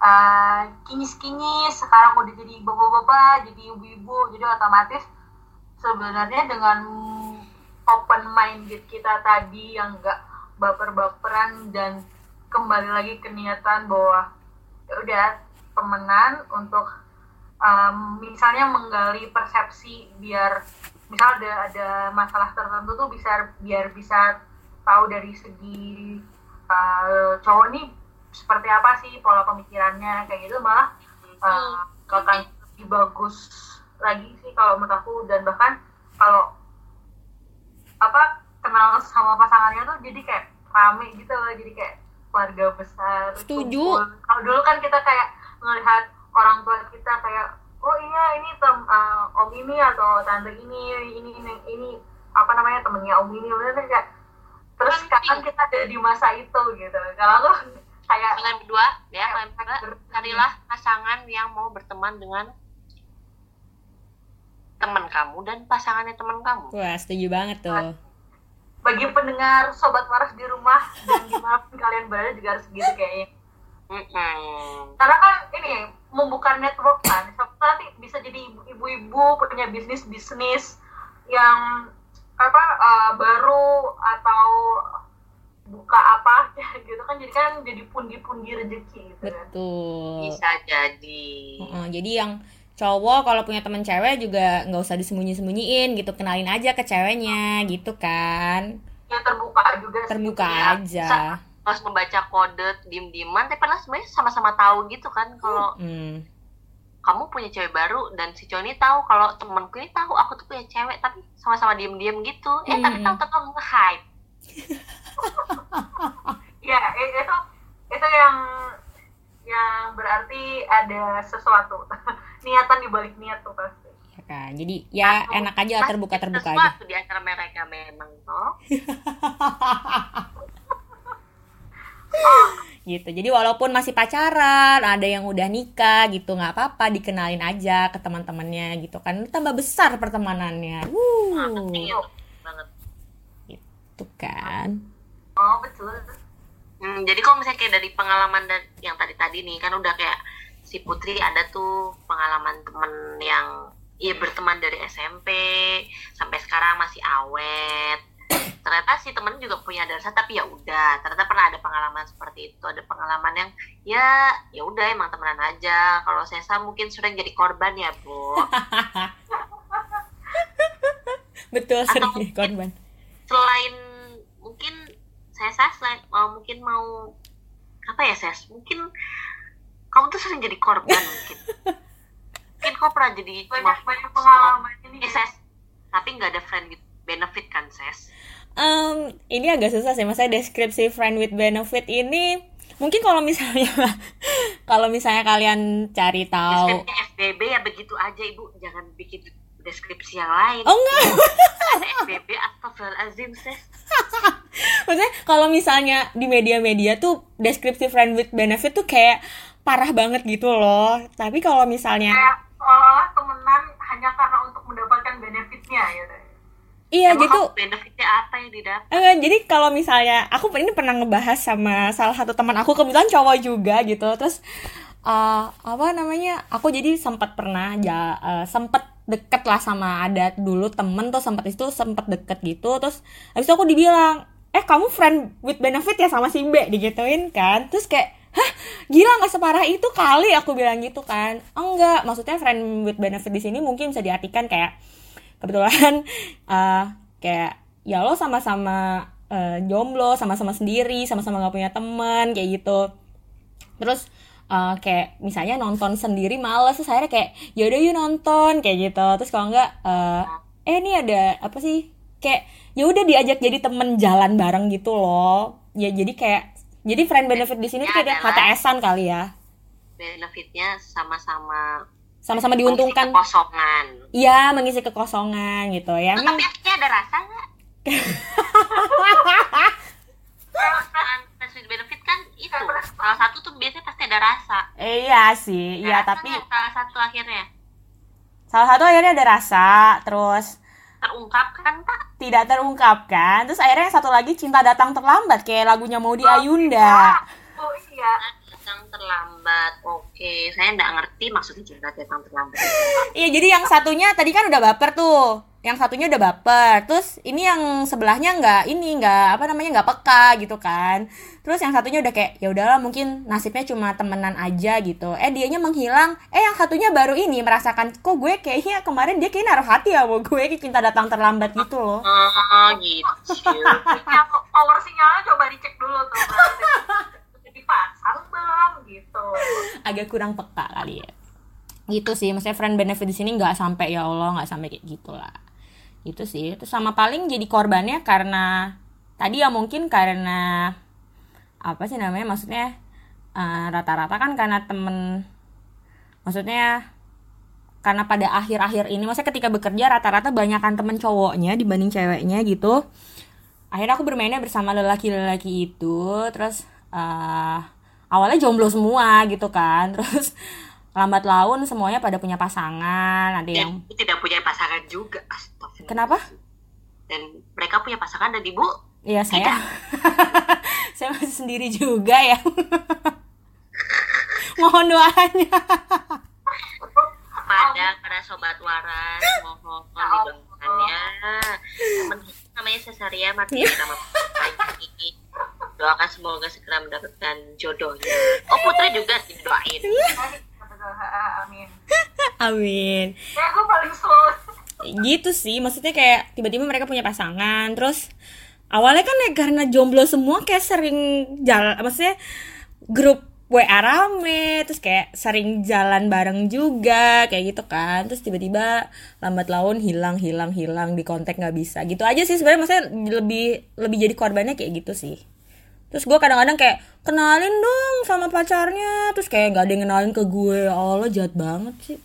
uh, kinyis-kinyis sekarang udah jadi bapak-bapak jadi ibu-ibu jadi otomatis sebenarnya dengan open minded kita tadi yang enggak baper-baperan dan kembali lagi ke niatan bahwa ya udah temenan untuk um, misalnya menggali persepsi biar misal ada ada masalah tertentu tuh bisa biar bisa tahu dari segi uh, cowok nih seperti apa sih pola pemikirannya kayak gitu malah uh, akan lebih bagus lagi sih kalau menurut aku. Dan bahkan kalau apa kenal sama pasangannya tuh jadi kayak rame gitu loh jadi kayak keluarga besar Setuju. kalau dulu kan kita kayak melihat orang tua kita kayak oh iya ini tem uh, om ini atau tante ini ini ini, ini apa namanya temennya om ini bener kayak terus sekarang kita ada di masa itu gitu. Kalau aku kayak kalian berdua ya kalian berdua carilah pasangan yang mau berteman dengan teman kamu dan pasangannya teman kamu. Wah, setuju banget tuh. bagi pendengar sobat waras di rumah dan di mana pun kalian berada juga harus gitu kayaknya. Karena kan ini membuka network kan bisa jadi ibu- ibu-ibu punya bisnis bisnis yang apa uh, baru atau buka apa gitu kan jadi kan jadi pundi-pundi rezeki gitu kan Betul. bisa jadi Heeh, jadi yang cowok kalau punya temen cewek juga nggak usah disembunyi-sembunyiin gitu kenalin aja ke ceweknya gitu kan ya terbuka juga sih. terbuka Iya. aja harus membaca kode diem-dieman tapi padahal sebenarnya sama-sama tahu gitu kan kalau hmm. Kamu punya cewek baru dan si cowok ini tahu kalau temanku ini tahu aku tuh punya cewek tapi sama-sama diem-diem gitu. Eh tapi Hmm. tahu-tahu nge-hype. Ya itu itu yang yang berarti ada sesuatu. Niatan dibalik niat tuh pasti. Ya kan? Jadi ya enak aja lah terbuka terbuka aja. sesuatu di antara mereka memang toh gitu. Jadi walaupun masih pacaran ada yang udah nikah gitu nggak apa-apa dikenalin aja ke teman-temannya gitu kan. Tambah besar pertemanannya. Wuh, Iya, banget. Gitu kan. Oh betul. Hmm, jadi kalau misalnya kayak dari pengalaman dan yang tadi-tadi nih kan udah kayak si Putri ada tuh pengalaman temen yang ya berteman dari SMP sampai sekarang masih awet. Ternyata si temen juga punya dasar tapi ya udah. Ternyata pernah ada pengalaman seperti itu. Ada pengalaman yang ya ya udah emang temenan aja. Kalau saya mungkin sering jadi korban ya bu. Betul Atau sering mungkin- jadi korban. selain mungkin saya saya selain mau mungkin mau apa ya saya mungkin kamu tuh sering jadi korban mungkin. Mungkin kau pernah jadi banyak banyak pengalaman ini eh ses tapi nggak ada friend with benefit kan ses? Em, ini agak susah sih maksudnya deskripsi friend with benefit ini mungkin kalau misalnya kalau misalnya kalian cari tahu deskripsinya FBB ya begitu aja ibu. Jangan bikin deskripsi yang lain. Oh enggak. FBB astagfirullahaladzim ses. Maksudnya kalau misalnya di media-media tuh deskripsi friend with benefit tuh kayak parah banget gitu loh. Tapi kalau misalnya kayak seolah temenan hanya karena untuk mendapatkan benefitnya gitu iya Emang gitu benefitnya apa yang didapat? Eh, jadi kalau misalnya aku ini pernah ngebahas sama salah satu teman aku kebetulan cowok juga gitu. Terus eh, apa namanya aku jadi sempat pernah ya eh, sempat deket lah sama ada dulu temen tuh sempat itu sempat deket gitu. Terus habis itu aku dibilang eh kamu friend with benefit ya sama si B digituin kan. Terus kayak hah gila nggak separah itu kali? Aku bilang gitu kan. Enggak maksudnya friend with benefit di sini mungkin bisa diartikan kayak kebetulan eh, kayak ya lo sama-sama eh, jomblo sama-sama sendiri sama-sama nggak punya teman kayak gitu. Terus eh, kayak misalnya nonton sendiri males terus akhirnya kayak yaudah yuk nonton kayak gitu. Terus kalau nggak eh eh ini ada apa sih? Kayak ya udah diajak jadi temen jalan bareng gitu loh. Ya jadi kayak jadi friend benefit di sini tuh kayak Adalah- HTS-an kali ya. benefitnya sama-sama sama-sama diuntungkan. mengisi kekosongan. Iya mengisi kekosongan gitu ya. Emang tapi akhirnya ada rasa nggak? Friends with benefit kan itu. Salah satu tuh biasanya pasti ada rasa. Iya sih iya Ada tapi salah satu akhirnya? Salah satu akhirnya ada rasa terus terungkap kan tak tidak terungkapkan. Terus akhirnya satu lagi cinta datang terlambat kayak lagunya mau di Ayunda. oh iya datang terlambat. Oke, saya nggak ngerti maksudnya curhat datang terlambat. Iya, jadi yang satunya tadi kan udah baper tuh. Yang satunya udah baper. Terus ini yang sebelahnya nggak ini nggak apa namanya nggak peka gitu kan. Terus yang satunya udah kayak ya udahlah mungkin nasibnya cuma temenan aja gitu. Eh dianya menghilang. Eh yang satunya baru ini merasakan kok gue kayaknya kemarin dia kayak naruh hati ya sama gue kayak cinta datang terlambat gitu loh. Oh, gitu. Power sinyalnya coba dicek dulu tuh dipasang belum gitu Agak kurang peka kali ya. Gitu sih, maksudnya friend benefit di sini nggak sampai ya Allah nggak sampai kayak gitulah. Gitu sih. Terus sama paling jadi korbannya karena tadi ya mungkin karena apa sih namanya maksudnya eh, rata-rata kan karena temen maksudnya karena pada akhir-akhir ini maksudnya ketika bekerja rata-rata banyakan temen cowoknya dibanding ceweknya gitu akhirnya aku bermainnya bersama lelaki-lelaki itu terus eh, awalnya jomblo semua gitu kan. Terus lambat laun semuanya pada punya pasangan ada yang Dan ibu tidak punya pasangan juga. Astagfirullah. kenapa? Dan mereka punya pasangan dan ibu Iya saya. saya masih sendiri juga ya. Mohon doanya. Pada para sobat waras mohon didoakannya kita namanya Cesaria mati nama lagi doakan semoga segera mendapatkan jodohnya oh putri juga sih doain. Amin. Amin. Ya gue paling slow gitu sih maksudnya kayak tiba-tiba mereka punya pasangan terus awalnya kan ya karena jomblo semua kayak sering jalan maksudnya grup WA rame terus kayak sering jalan bareng juga kayak gitu kan. Terus tiba-tiba lambat laun hilang hilang hilang di kontak nggak bisa. Gitu aja sih sebenarnya maksudnya lebih lebih jadi korbannya kayak gitu sih. Terus gue kadang-kadang kayak kenalin dong sama pacarnya. Terus kayak nggak ada yang kenalin ke gue. Ya Allah jahat banget sih.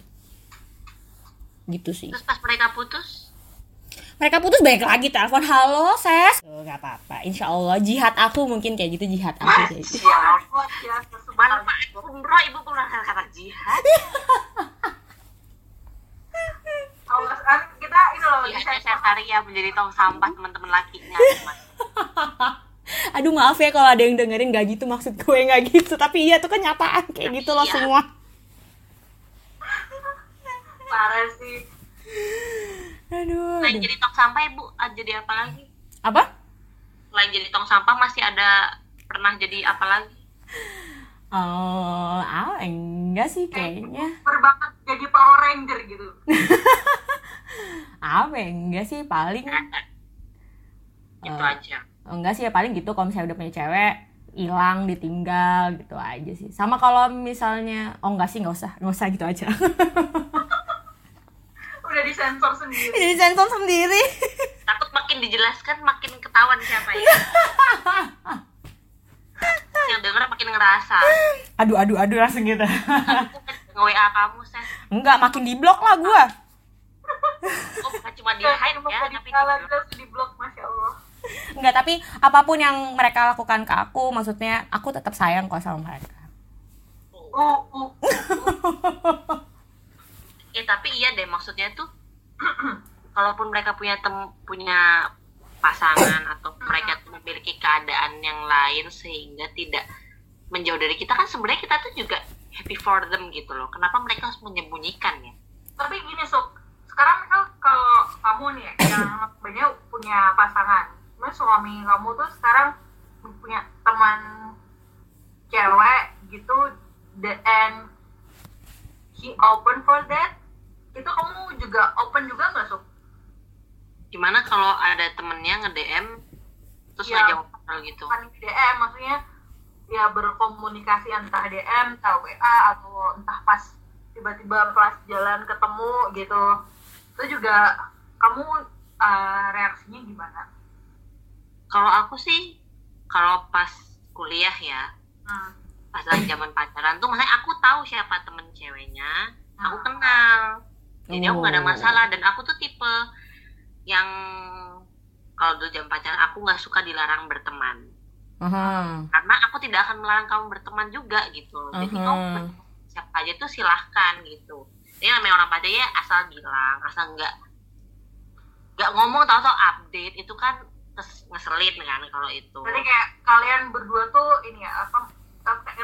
Gitu sih. Terus pas mereka putus mereka putus balik lagi telepon. Halo ses. Tuh, nggak apa-apa. Insya Allah jihad aku mungkin kayak gitu jihad aku kayak gitu. ya ya manfaat umroh ibu menggunakan kata jihad. Awas ah, kita ini loh bisa Cesaria menjadi tong sampah teman-teman lakinya. Aduh maaf ya kalau ada yang dengerin gak gitu maksud gue nggak gitu. Tapi iya tuh kenyataan kayak gitu loh Iya. semua. Parah sih aduh, selain aduh. jadi tong sampah ibu ah, jadi apa lagi? Apa? Selain jadi tong sampah masih ada pernah jadi apa lagi? Oh ah enggak sih kayaknya. berbakat jadi Power Ranger gitu. Apa ya? enggak sih paling itu Eh, aja. enggak sih ya paling gitu kalau misalnya udah punya cewek hilang ditinggal gitu aja sih. Sama kalau misalnya oh enggak sih nggak usah nggak usah gitu aja udah disensor sendiri. Jadi sensor sendiri. Takut makin dijelaskan makin ketahuan siapa ya. Yang denger makin ngerasa. Aduh aduh aduh langsung gitu. Nge WA kamu enggak makin di blok lah gua. Oh bukan cuma di hide ya tapi di blok masya Allah. Enggak tapi apa pun yang mereka lakukan ke aku maksudnya aku tetap sayang kok sama mereka. Uh, uh, ya tapi iya deh maksudnya tuh kalaupun mereka punya tem punya pasangan atau mereka memiliki keadaan yang lain sehingga tidak menjauh dari kita kan sebenarnya kita tuh juga happy for them gitu loh. Kenapa mereka harus menyembunyikan ya? Tapi gini Sok sekarang kan kalau kamu nih yang banyak punya pasangan. Terus suami kamu tuh sekarang punya teman cewek gitu the and he open for that itu kamu juga open juga nggak Sok? gimana kalau ada temennya nge DM terus Ya. ngajak ngobrol gitu di DM maksudnya ya berkomunikasi entah DM entah WA atau entah pas tiba-tiba pas jalan ketemu gitu itu juga kamu uh, reaksinya gimana? kalau aku sih kalau pas kuliah ya Hmm. pas lagi zaman pacaran tuh makanya aku tahu siapa temen ceweknya aku kenal jadi aku gak ada Oh. masalah dan aku tuh tipe yang kalau dulu jam pacaran aku nggak suka dilarang berteman Aha. karena aku tidak akan melarang kamu berteman juga gitu jadi Aha. kamu siapa aja tuh silahkan gitu ini namanya orang pacaran ya asal bilang asal nggak nggak ngomong tau-tau update itu kan ngeselin kan kalau itu Berarti kayak kalian berdua tuh ini ya apa?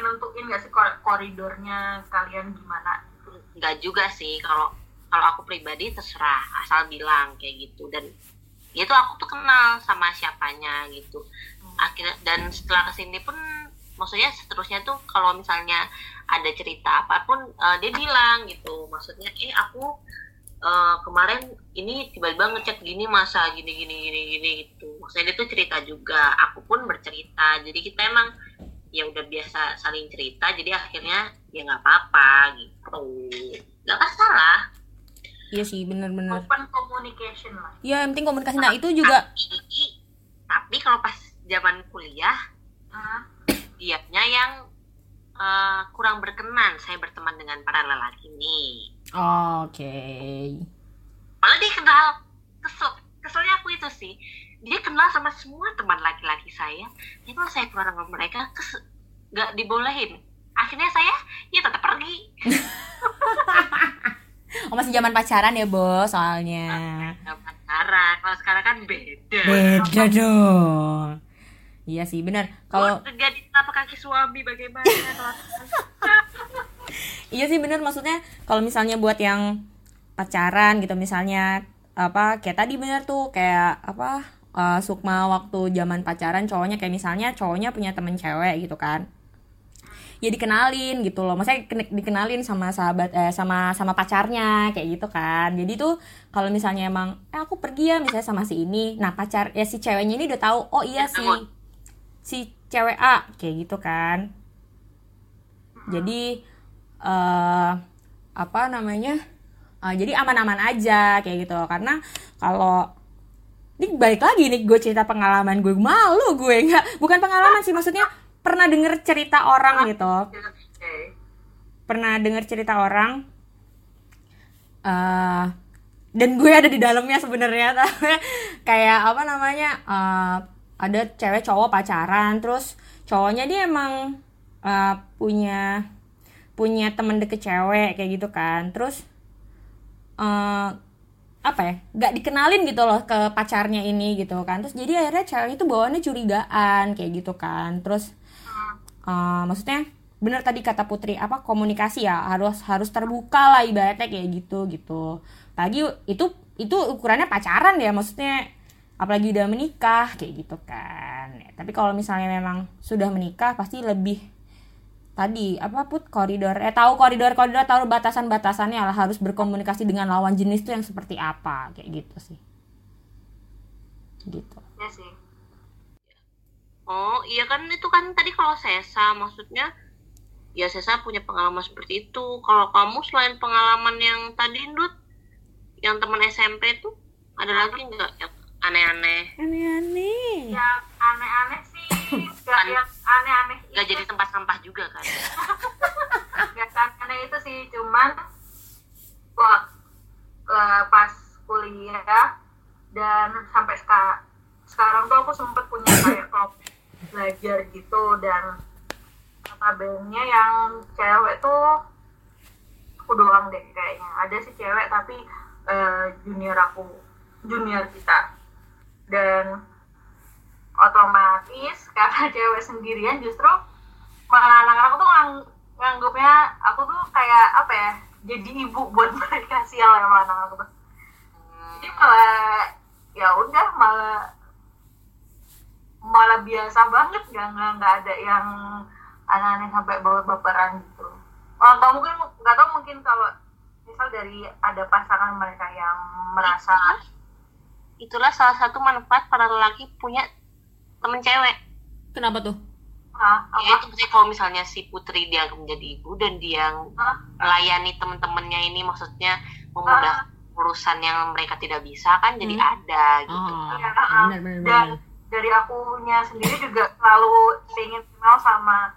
nentuin gak sih kor- koridornya kalian gimana nggak juga sih kalau kalau aku pribadi terserah asal bilang kayak gitu. Dan itu aku tuh kenal sama siapanya gitu. Akhirnya dan setelah ke sini pun maksudnya seterusnya tuh kalau misalnya ada cerita apa pun eh, dia bilang gitu. Maksudnya eh aku eh, kemarin ini tiba-tiba ngechat gini masa gini gini gini gini gitu. Maksudnya dia tuh cerita juga. Aku pun bercerita. Jadi kita emang ya udah biasa saling cerita. Jadi akhirnya ya nggak apa-apa gitu. Nggak masalah iya sih bener-bener. Open communication lah. Ya yang penting komunikasi. Nah itu juga tapi, tapi kalau pas zaman kuliah Hah? dianya yang eh, kurang berkenan. Saya berteman dengan para lelaki ini oke. Malah dia kenal kesel keselnya aku itu sih. Dia kenal sama semua teman laki-laki saya. Jadi kalau saya keluar sama mereka kes nggak dibolehin. Akhirnya saya ya tetap pergi oh masih zaman pacaran ya bos soalnya. Pacaran. Kalau sekarang kan beda. Beda dong. Iya sih benar. Kalau terjadi telapak kaki suami bagaimana? Iya sih bener maksudnya kalau misalnya buat yang pacaran gitu misalnya apa kayak tadi bener tuh kayak apa eh, Sukma waktu zaman pacaran cowoknya kayak misalnya cowoknya punya temen cewek gitu kan ya dikenalin gitu loh. Maksudnya kena- dikenalin sama sahabat eh sama sama pacarnya kayak gitu kan. Jadi tuh kalau misalnya emang eh aku pergi ya misalnya sama si ini. Nah pacar ya si ceweknya ini udah tahu oh iya si si cewek A kayak gitu kan. Jadi eh apa namanya? Eh, jadi aman-aman aja kayak gitu karena kalau ini balik lagi nih gue cerita pengalaman gue malu gue nggak bukan pengalaman sih maksudnya pernah denger cerita orang gitu? Pernah denger cerita orang? Eh dan gue ada di dalamnya sebenarnya kayak apa namanya eh, ada cewek cowok pacaran terus cowoknya dia emang eh, punya punya temen deket cewek kayak gitu kan. Terus eh apa ya nggak dikenalin gitu loh ke pacarnya ini gitu kan. Terus jadi akhirnya cewek itu bawaannya curigaan kayak gitu kan. Terus eh, maksudnya bener tadi kata Putri apa komunikasi ya harus harus terbuka lah ibaratnya kayak gitu gitu. Lagi itu itu ukurannya pacaran ya maksudnya. Apalagi udah menikah kayak gitu kan. Ya, tapi kalau misalnya memang sudah menikah pasti lebih tadi apa put koridor eh tahu koridor koridor tahu batasan batasannya lah harus berkomunikasi dengan lawan jenis tuh yang seperti apa kayak gitu sih. Gitu. Ya sih Oh iya kan itu kan tadi kalau Sesa maksudnya ya Sesa punya pengalaman seperti itu. Kalau kamu selain pengalaman yang tadi Dut, yang teman SMP tuh ada lagi nggak yang aneh-aneh? aneh-aneh yang aneh-aneh sih gak yang aneh-aneh Nggak itu jadi tempat sampah juga kan? gak aneh itu sih cuman wah eh, pas kuliah dan sampai sekarang sekarang tuh aku sempet punya kayak kelompok belajar gitu dan notabene yang cewek tuh aku doang deh kayaknya. Ada sih cewek tapi eh, junior aku junior kita. Dan otomatis karena cewek sendirian justru malah anak-anak tuh ngang, nganggapnya aku tuh kayak apa ya jadi ibu buat mereka sial emang anak aku tuh. Jadi malah ya udah malah malah biasa banget nggak nggak nggak ada yang aneh-aneh sampai bawa baperan gitu oh, atau mungkin nggak tahu mungkin kalau misal dari ada pasangan mereka yang merasa Itulah salah satu manfaat para lelaki punya temen cewek. kenapa tuh ah, Ya itu maksudnya kalau misalnya si Putri dia menjadi ibu dan dia ah, melayani temen-temennya ini maksudnya memudahkan urusan yang mereka tidak bisa kan jadi Hmm. ada gitu. oh Iya, ah. benar benar dan benar dari akunya sendiri juga selalu pengen kenal sama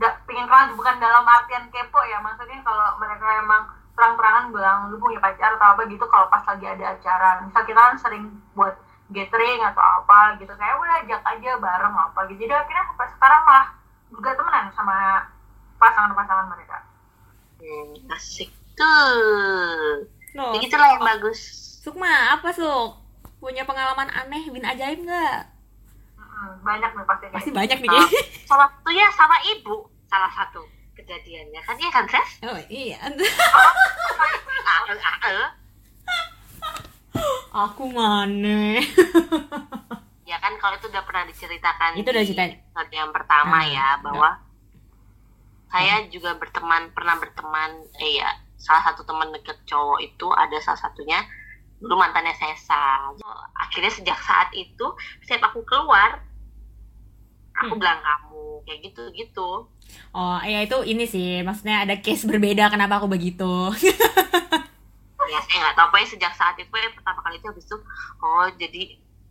nggak pengen kenal bukan dalam artian kepo ya maksudnya kalau mereka emang terang-terangan bilang lu punya pacar atau apa gitu kalau pas lagi ada acara. Misal kita kan sering buat gathering atau apa gitu kayak udah ajak aja bareng apa gitu. Jadi akhirnya sampai sekarang malah juga temenan sama pasangan-pasangan mereka. Hmm, asik. Tuh. Loh, Ya gitulah yang bagus. Sukma apa Suk punya pengalaman aneh bin ajaib nggak Hmm, banyak nih pasti. pasti banyak nih Nah, salah satunya sama ibu salah satu kejadiannya kan iya kan Ses? oh iya Ah, ah, eh. aku mana ya kan kalau itu udah pernah diceritakan Itu udah di ceritain. episode yang pertama Ah, ya bahwa saya juga berteman pernah berteman eh ya salah satu teman deket cowok itu ada salah satunya dulu mantannya Sesa akhirnya sejak saat itu setiap aku keluar aku Hmm. bilang kamu kayak gitu gitu oh ya itu ini sih maksudnya ada case berbeda kenapa aku begitu ya saya nggak tahu pokoknya sejak saat itu ya pertama kali itu habis itu oh jadi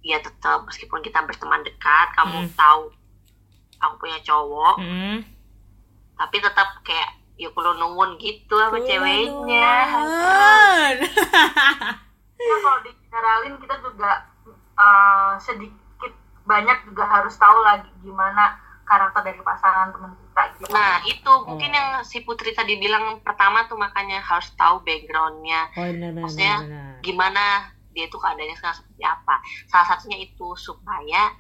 ya tetap meskipun kita berteman dekat kamu Hmm. tahu aku punya cowok hmm. tapi tetap kayak ya perlu nungguin gitu sama ceweknya Kulungan. Ya, kalau di generalin kita juga eh, sedikit banyak juga harus tahu lagi gimana karakter dari pasangan teman kita gitu. nah itu mungkin Oh. yang si Putri tadi bilang pertama tuh makanya harus tahu backgroundnya oh benar benar Maksudnya, benar gimana dia tuh keadaannya sekarang seperti apa salah satunya itu supaya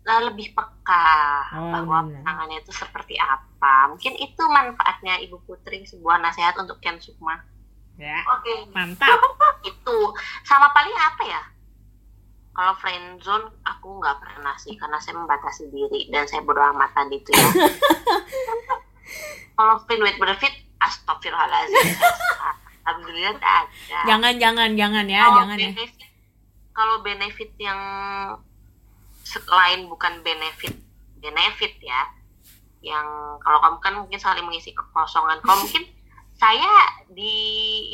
lah lebih peka Oh, bahwa benar. pasangannya itu seperti apa mungkin itu manfaatnya Ibu Putri sebuah nasihat untuk Ken Sukma ya. Oke. itu. Mantap sama paling apa ya? Kalau friend zone aku nggak pernah sih karena saya membatasi diri dan saya bodo amatan itu ya. Kalau friend with benefit astagfirullahaladzim. Alhamdulillah ada. Jangan jangan jangan ya kalau jangan ya. benefit kalau benefit yang selain bukan benefit benefit ya yang kalau kamu kan mungkin saling mengisi kekosongan. Kalau mungkin saya di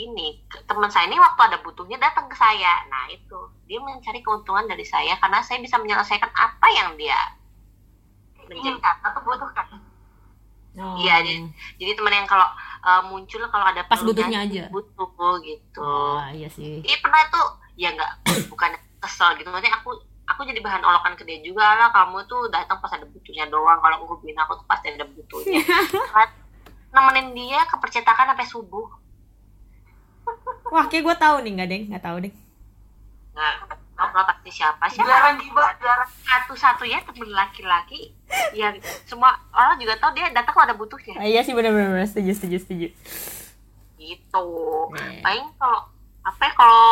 ini teman saya ini waktu ada butuhnya datang ke saya. Nah itu. Dia mencari keuntungan dari saya karena saya bisa menyelesaikan apa yang dia Inginkan atau butuhkan. Oh. Iya, jadi, jadi teman yang kalau uh, muncul kalau ada Pas butuhnya aja. butuh gitu. Oh iya sih. Jadi pernah tuh. Ya nggak bukan kesel gitu. Maksudnya aku aku jadi bahan olokan ke dia juga lah. Kamu tuh datang pas ada butuhnya doang. Kalau ngubungin aku tuh pasti ada butuhnya nemenin dia ke percetakan sampai subuh. Wah kayak gue tahu nih nggak deng nggak tahu deng nggak tahu pasti siapa. Siapa Dilarang gibah, dilarang. satu-satunya temen laki-laki yang semua orang juga tahu dia datang kalau ada butuhnya. Ah, iya sih benar benar setuju setuju setuju. Gitu. Iya. paling kalau apa ya kalau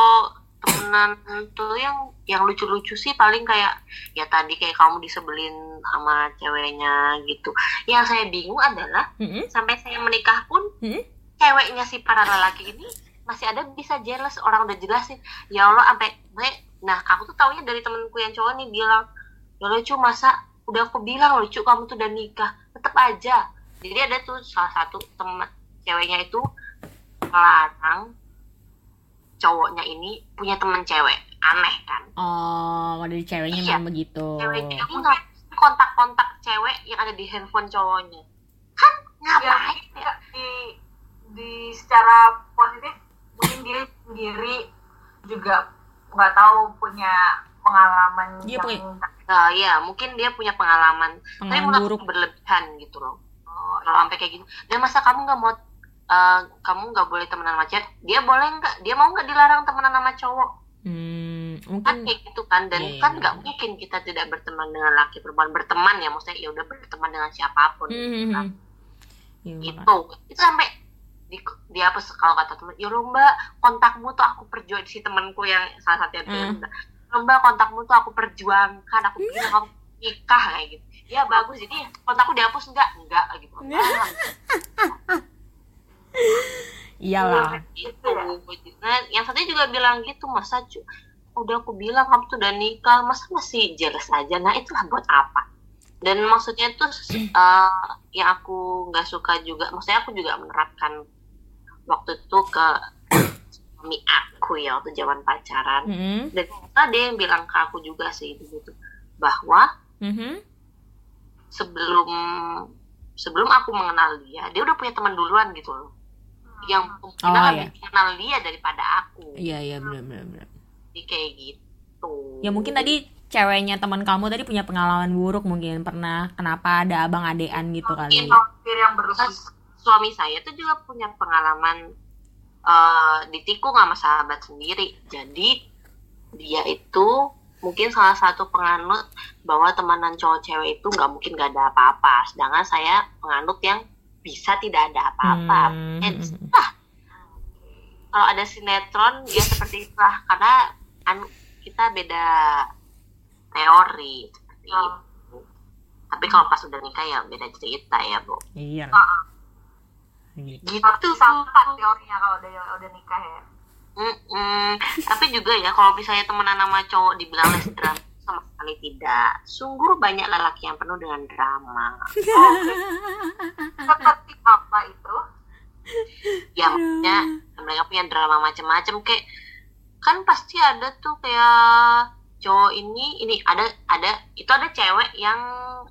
temenan tuh yang yang lucu-lucu sih paling kayak ya tadi kayak kamu disebelin sama ceweknya gitu yang saya bingung adalah Mm-mm. sampai saya menikah pun Mm-mm. ceweknya si para lelaki ini masih ada bisa jealous orang udah jelasin ya Allah sampai gue- nah aku tuh taunya dari temenku yang cowok nih bilang ya lucu masa udah aku bilang lucu kamu tuh udah nikah tetap aja jadi ada tuh salah satu teman ceweknya itu melarang cowoknya ini punya teman cewek aneh kan oh dari ceweknya Iya. memang begitu ceweknya ini nggak kontak-kontak cewek yang ada di handphone cowoknya kan Ya, ngapain ya? ya, di di secara positif mungkin dia sendiri juga nggak tahu punya pengalaman Dia yang punya- Nah, ya mungkin dia punya pengalaman, tapi pengalaman menurut buruk aku berlebihan gitu loh. Oh, Kalau sampai kayak gitu, dan masa kamu nggak mau, eh, kamu nggak boleh temenan sama cewek, dia boleh nggak? Dia mau nggak dilarang temenan sama cowok? hmm, Kan mungkin kayak gitu kan, dan iya, kan nggak mungkin kita tidak berteman dengan laki perempuan berteman ya, maksudnya ya udah berteman dengan siapa pun. Hmm, gitu hmm, kan. hmm. Makanya. Itu, sampai di dia apa kalau kata temen, ya mbak kontakmu tuh aku perjuang si temanku yang salah satu yang bilang, Hmm. "Lo, mbak kontakmu tuh aku perjuangkan, aku bikin kamu nikah kayak gitu. Ya bagus, jadi kontakku dihapus enggak? Enggak gitu. Ah, iyalah gitu. Nah, yang satunya juga bilang gitu, masa cu, udah aku bilang kamu tuh udah nikah, masa masih jealous aja? Nah itulah buat apa? Dan maksudnya tuh eh, yang aku nggak suka juga, maksudnya aku juga menerapkan waktu itu ke suami aku ya waktu zaman pacaran. Hmm, Dan ada yang bilang ke aku juga sih gitu bahwa mhm. sebelum sebelum aku mengenal dia, dia udah punya teman duluan gitu loh. Yang mungkin Oh, lebih kenal dia daripada aku. iya iya benar benar benar Jadi kayak gitu. ya mungkin tadi ceweknya teman kamu tadi punya pengalaman buruk mungkin pernah kenapa ada abang adean gitu kali Mungkin. hampir yang Terus suami saya tuh juga punya pengalaman eh ditikung sama sahabat sendiri. Jadi dia itu mungkin salah satu penganut bahwa temenan cowok cewek itu nggak mungkin nggak ada apa-apa sedangkan saya penganut yang bisa tidak ada apa-apa Hmm. And, ah, kalau ada sinetron ya seperti itulah karena kan kita beda teori seperti Oh. itu tapi kalau pas udah nikah ya beda cerita ya bu iya Ah, gitu. gitu sama teorinya kalau udah udah nikah ya. Mm-mm. Tapi juga ya kalau misalnya temenan sama cowok dibilang les drama sama sekali tidak. Sungguh banyak lelaki yang penuh dengan drama. Seperti apa itu? Ya maksudnya mereka punya drama macam-macam kayak kan pasti ada tuh kayak cowok ini ini ada ada itu ada cewek yang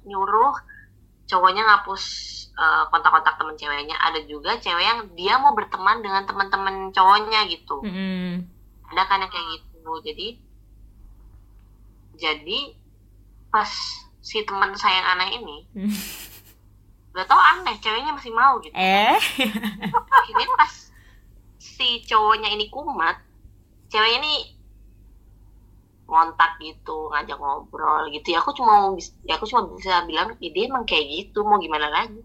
nyuruh cowoknya ngapus eh, kontak-kontak temen ceweknya ada juga cewek yang dia mau berteman dengan teman-teman cowoknya gitu Mm-mm. ada kan yang kayak gitu jadi jadi pas si teman saya yang aneh ini gak tau aneh ceweknya masih mau gitu. Eh. Ini pas si cowoknya ini kumat ceweknya ini ngontak gitu ngajak ngobrol gitu. Ya aku cuma ya aku cuma bisa bilang ya dia emang kayak gitu mau gimana lagi?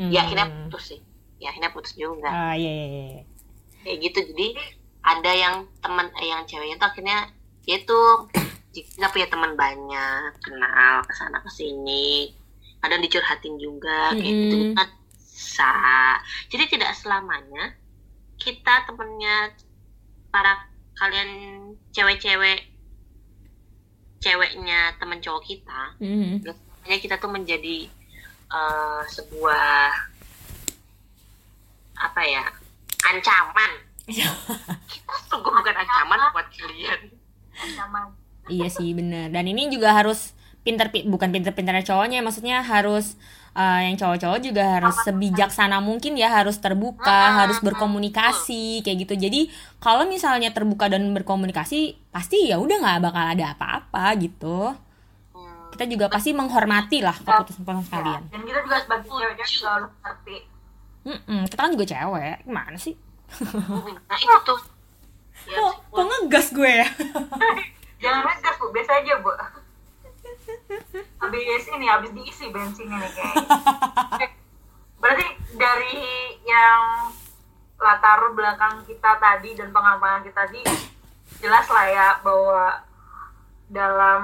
Ya akhirnya Hmm. putus sih. Ya akhirnya putus juga. Ah iya iya iya kayak gitu. Jadi ada yang teman eh, yang ceweknya tuh akhirnya ya itu kita punya teman banyak kenal ke sana ke sini kadang dicurhatin juga kayak gitu Mm-mm. kan bisa jadi tidak selamanya kita temennya para kalian cewek-cewek ceweknya teman cowok kita Mhm. hanya kita tuh menjadi eh, sebuah apa ya ancaman kita sungguh bukan ancaman buat kalian Ancaman. Iya sih bener. Dan ini juga harus pinter pi- bukan pinter-pinternya cowoknya maksudnya harus eh, yang cowok-cowok juga harus sebijaksana mungkin ya harus terbuka Ah, harus berkomunikasi kayak gitu. Jadi kalau misalnya terbuka dan berkomunikasi pasti ya udah nggak bakal ada apa-apa gitu. Hmm, kita juga pasti menghormati lah keputusan kalian Dan kita juga sebagai cewek juga harus ngerti. Kita kan juga cewek gimana sih? Nah itu tuh. Ya, kok kok ngegas gue ya Jangan ngegas bu, biasa aja bu. Habis ini, habis diisi bensinnya nih kayaknya. Berarti dari yang latar belakang kita tadi dan pengalaman kita tadi jelas lah ya bahwa dalam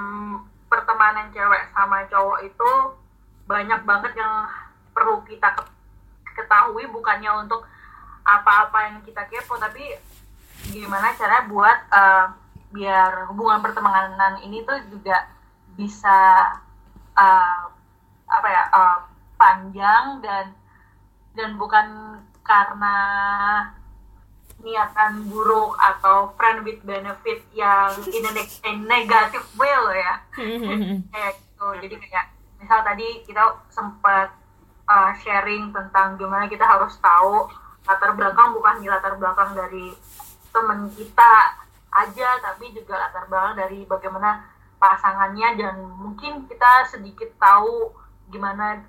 pertemanan cewek sama cowok itu banyak banget yang perlu kita ke- ketahui bukannya untuk apa-apa yang kita kepo tapi gimana caranya buat eh, biar hubungan pertemanan ini tuh juga bisa eh, apa ya eh, panjang dan dan bukan karena niatan buruk atau friend with benefit yang in a neg- a negative way loh ya. Kayak gitu. Jadi kayak misal tadi kita sempat uh, sharing tentang gimana kita harus tahu latar belakang bukan di latar belakang dari temen kita aja tapi juga latar belakang dari bagaimana pasangannya dan mungkin kita sedikit tahu gimana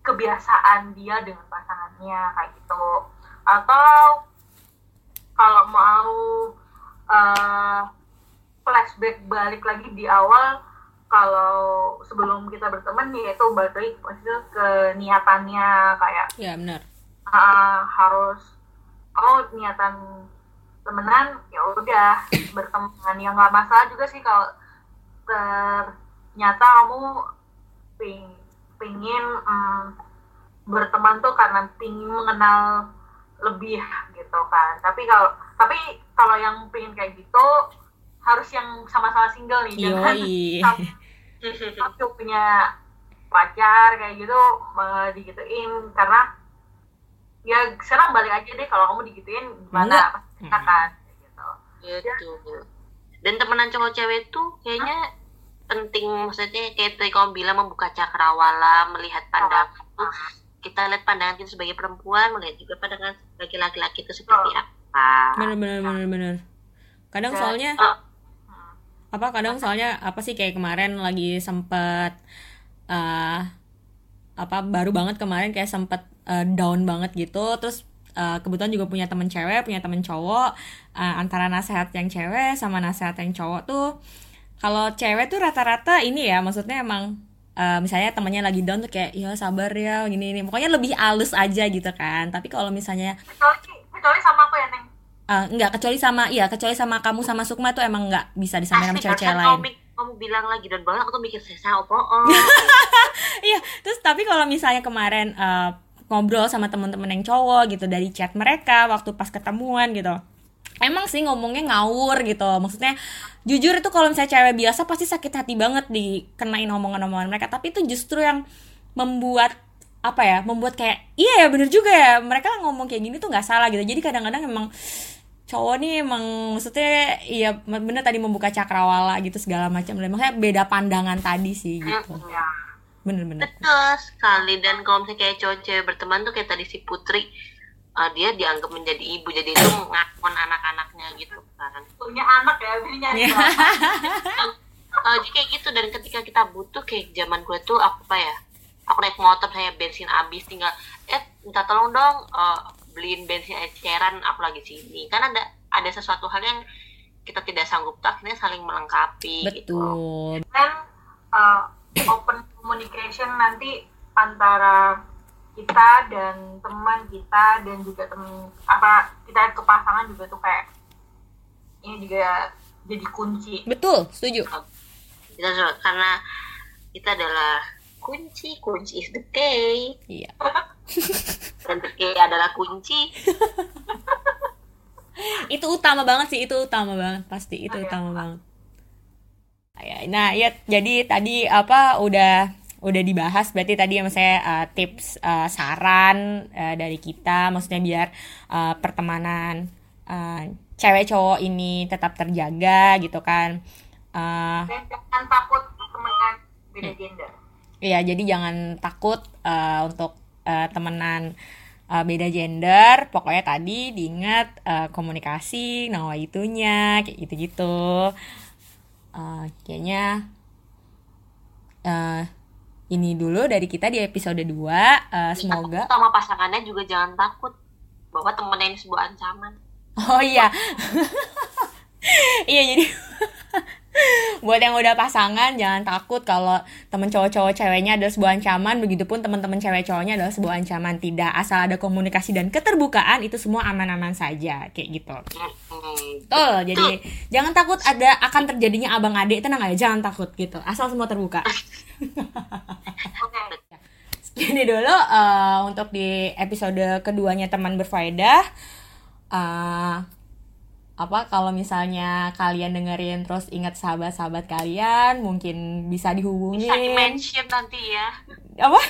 kebiasaan dia dengan pasangannya kayak gitu. Atau kalau mau uh, flashback balik lagi di awal kalau sebelum kita berteman ya itu balik lagi maksudnya ke niatannya kayak ya benar. uh, harus oh niatan temenan ya udah. Berteman ya nggak masalah juga sih kalau ternyata kamu ping, pingin mm, berteman tuh karena pingin mengenal lebih gitu kan. Tapi kalau tapi kalau yang pingin kayak gitu harus yang sama-sama single nih jangan aku punya pacar kayak gitu malah digituin. Karena ya sekarang balik aja deh kalau kamu digituin Enggak. gimana pasti kita kan kayak gitu. Gitu dan temenan cowok cewek tuh kayaknya penting maksudnya kayak tadi kamu bilang membuka cakrawala melihat pandangan tuh. Kita lihat pandangan kita sebagai perempuan melihat juga pandangan sebagai laki-laki itu seperti Oh. apa. Bener bener bener bener. Kadang Dan- soalnya Oh, apa kadang soalnya apa sih kayak kemarin lagi sempet eh apa baru banget kemarin kayak sempet eh, down banget gitu. Terus eh, kebetulan juga punya temen cewek punya temen cowok. Eh, antara nasehat yang cewek sama nasehat yang cowok tuh kalau cewek tuh rata-rata ini ya maksudnya emang uh, misalnya temannya lagi down tuh kayak ya sabar ya gini ini pokoknya lebih halus aja gitu kan. Tapi kalau misalnya kecuali kecuali sama aku ya neng? Uh, enggak kecuali sama iya kecuali sama kamu sama Sukma tuh emang nggak bisa disampaikan sama cewek-cewek lain. kamu, kamu bilang lagi dan banget aku tuh mikir saya opo oh. iya terus tapi kalau misalnya kemarin uh, ngobrol sama teman-teman yang cowok gitu dari chat mereka waktu pas ketemuan gitu. Emang sih ngomongnya ngawur gitu maksudnya jujur itu kalau misalnya cewek biasa pasti sakit hati banget dikenain omongan-omongan mereka tapi itu justru yang membuat apa ya membuat kayak iya ya bener juga ya mereka ngomong kayak gini tuh nggak salah gitu. Jadi kadang-kadang emang cowok nih emang maksudnya iya bener tadi membuka cakrawala gitu segala macam. Maksudnya beda pandangan tadi sih gitu. Ya bener-bener betul sekali. Dan kalau misalnya kayak cowok cewek berteman tuh kayak tadi si Putri uh, dia dianggap menjadi ibu. Jadi itu ngakon anak-anaknya gitu kan. Punya anak ya Iya. berapa. uh, jadi kayak gitu. Dan ketika kita butuh kayak zaman gue tuh aku apa ya aku naik motor saya bensin habis tinggal eh minta tolong dong uh, beliin bensin eceran aku lagi sini. Kan ada ada sesuatu hal yang kita tidak sanggup tak akhirnya saling melengkapi gitu. Betul. Dan uh, open communication nanti antara kita dan teman kita dan juga temen apa kita ke pasangan juga tuh kayak ini juga jadi kunci. Betul setuju. Kita karena kita adalah kunci kunci is the key. Iya. Dan the key adalah kunci. Itu utama banget sih itu utama banget pasti. Itu Oh, iya. utama banget. Ya, nah ya jadi tadi apa udah udah dibahas berarti tadi yang saya uh, tips uh, saran uh, dari kita maksudnya biar uh, pertemanan uh, cewek cowok ini tetap terjaga gitu kan Uh, dan jangan takut temenan beda gender Iya, jadi jangan takut uh, untuk uh, temenan uh, beda gender. Pokoknya tadi diingat uh, komunikasi, nawa itunya, kayak gitu-gitu. Uh, kayaknya uh, ini dulu dari kita di episode 2. Uh, semoga sama pasangannya juga jangan takut bahwa temennya ini sebuah ancaman Oh iya. iya jadi buat yang udah pasangan jangan takut kalau temen cowok-cowok ceweknya adalah sebuah ancaman. Begitupun teman-teman cewek cowoknya adalah sebuah ancaman. Tidak asal ada komunikasi dan keterbukaan itu semua aman-aman saja. Kayak gitu. Betul. Jadi jangan takut ada akan terjadinya abang adik. Tenang aja jangan takut gitu. Asal semua terbuka. Segini dulu eh, untuk di episode keduanya teman berfaedah. Eh, apa kalau misalnya kalian dengerin terus ingat sahabat-sahabat kalian mungkin bisa bisa di mention nanti ya. Apa?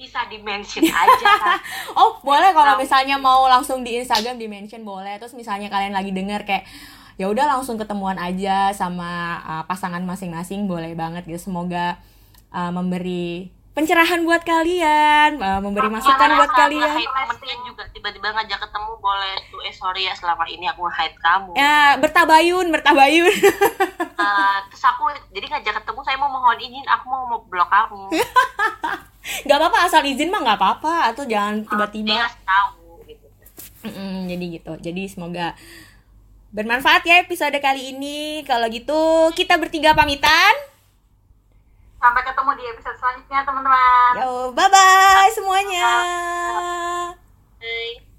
Bisa di mention aja. Oh boleh kalau misalnya mau langsung di Instagram di mention boleh. Terus misalnya kalian lagi denger kayak ya udah langsung ketemuan aja sama uh, pasangan masing-masing boleh banget gitu. Semoga uh, memberi pencerahan buat kalian uh, memberi masukan buat kalian. temennya juga tiba-tiba ngajak ketemu boleh tuh eh sorry ya selama ini aku nge-hate kamu. Ya bertabayun bertabayun. Eh, terus aku jadi ngajak ketemu saya mau mohon izin aku mau mau blok kamu. Nggak apa-apa asal izin mah nggak apa-apa. Atau jangan tiba-tiba. ngasih tahu gitu. Mm-mm, jadi gitu. Jadi semoga bermanfaat ya episode kali ini. Kalau gitu kita bertiga pamitan Sampai ketemu di episode selanjutnya, teman-teman. Yo, bye-bye semuanya. Bye.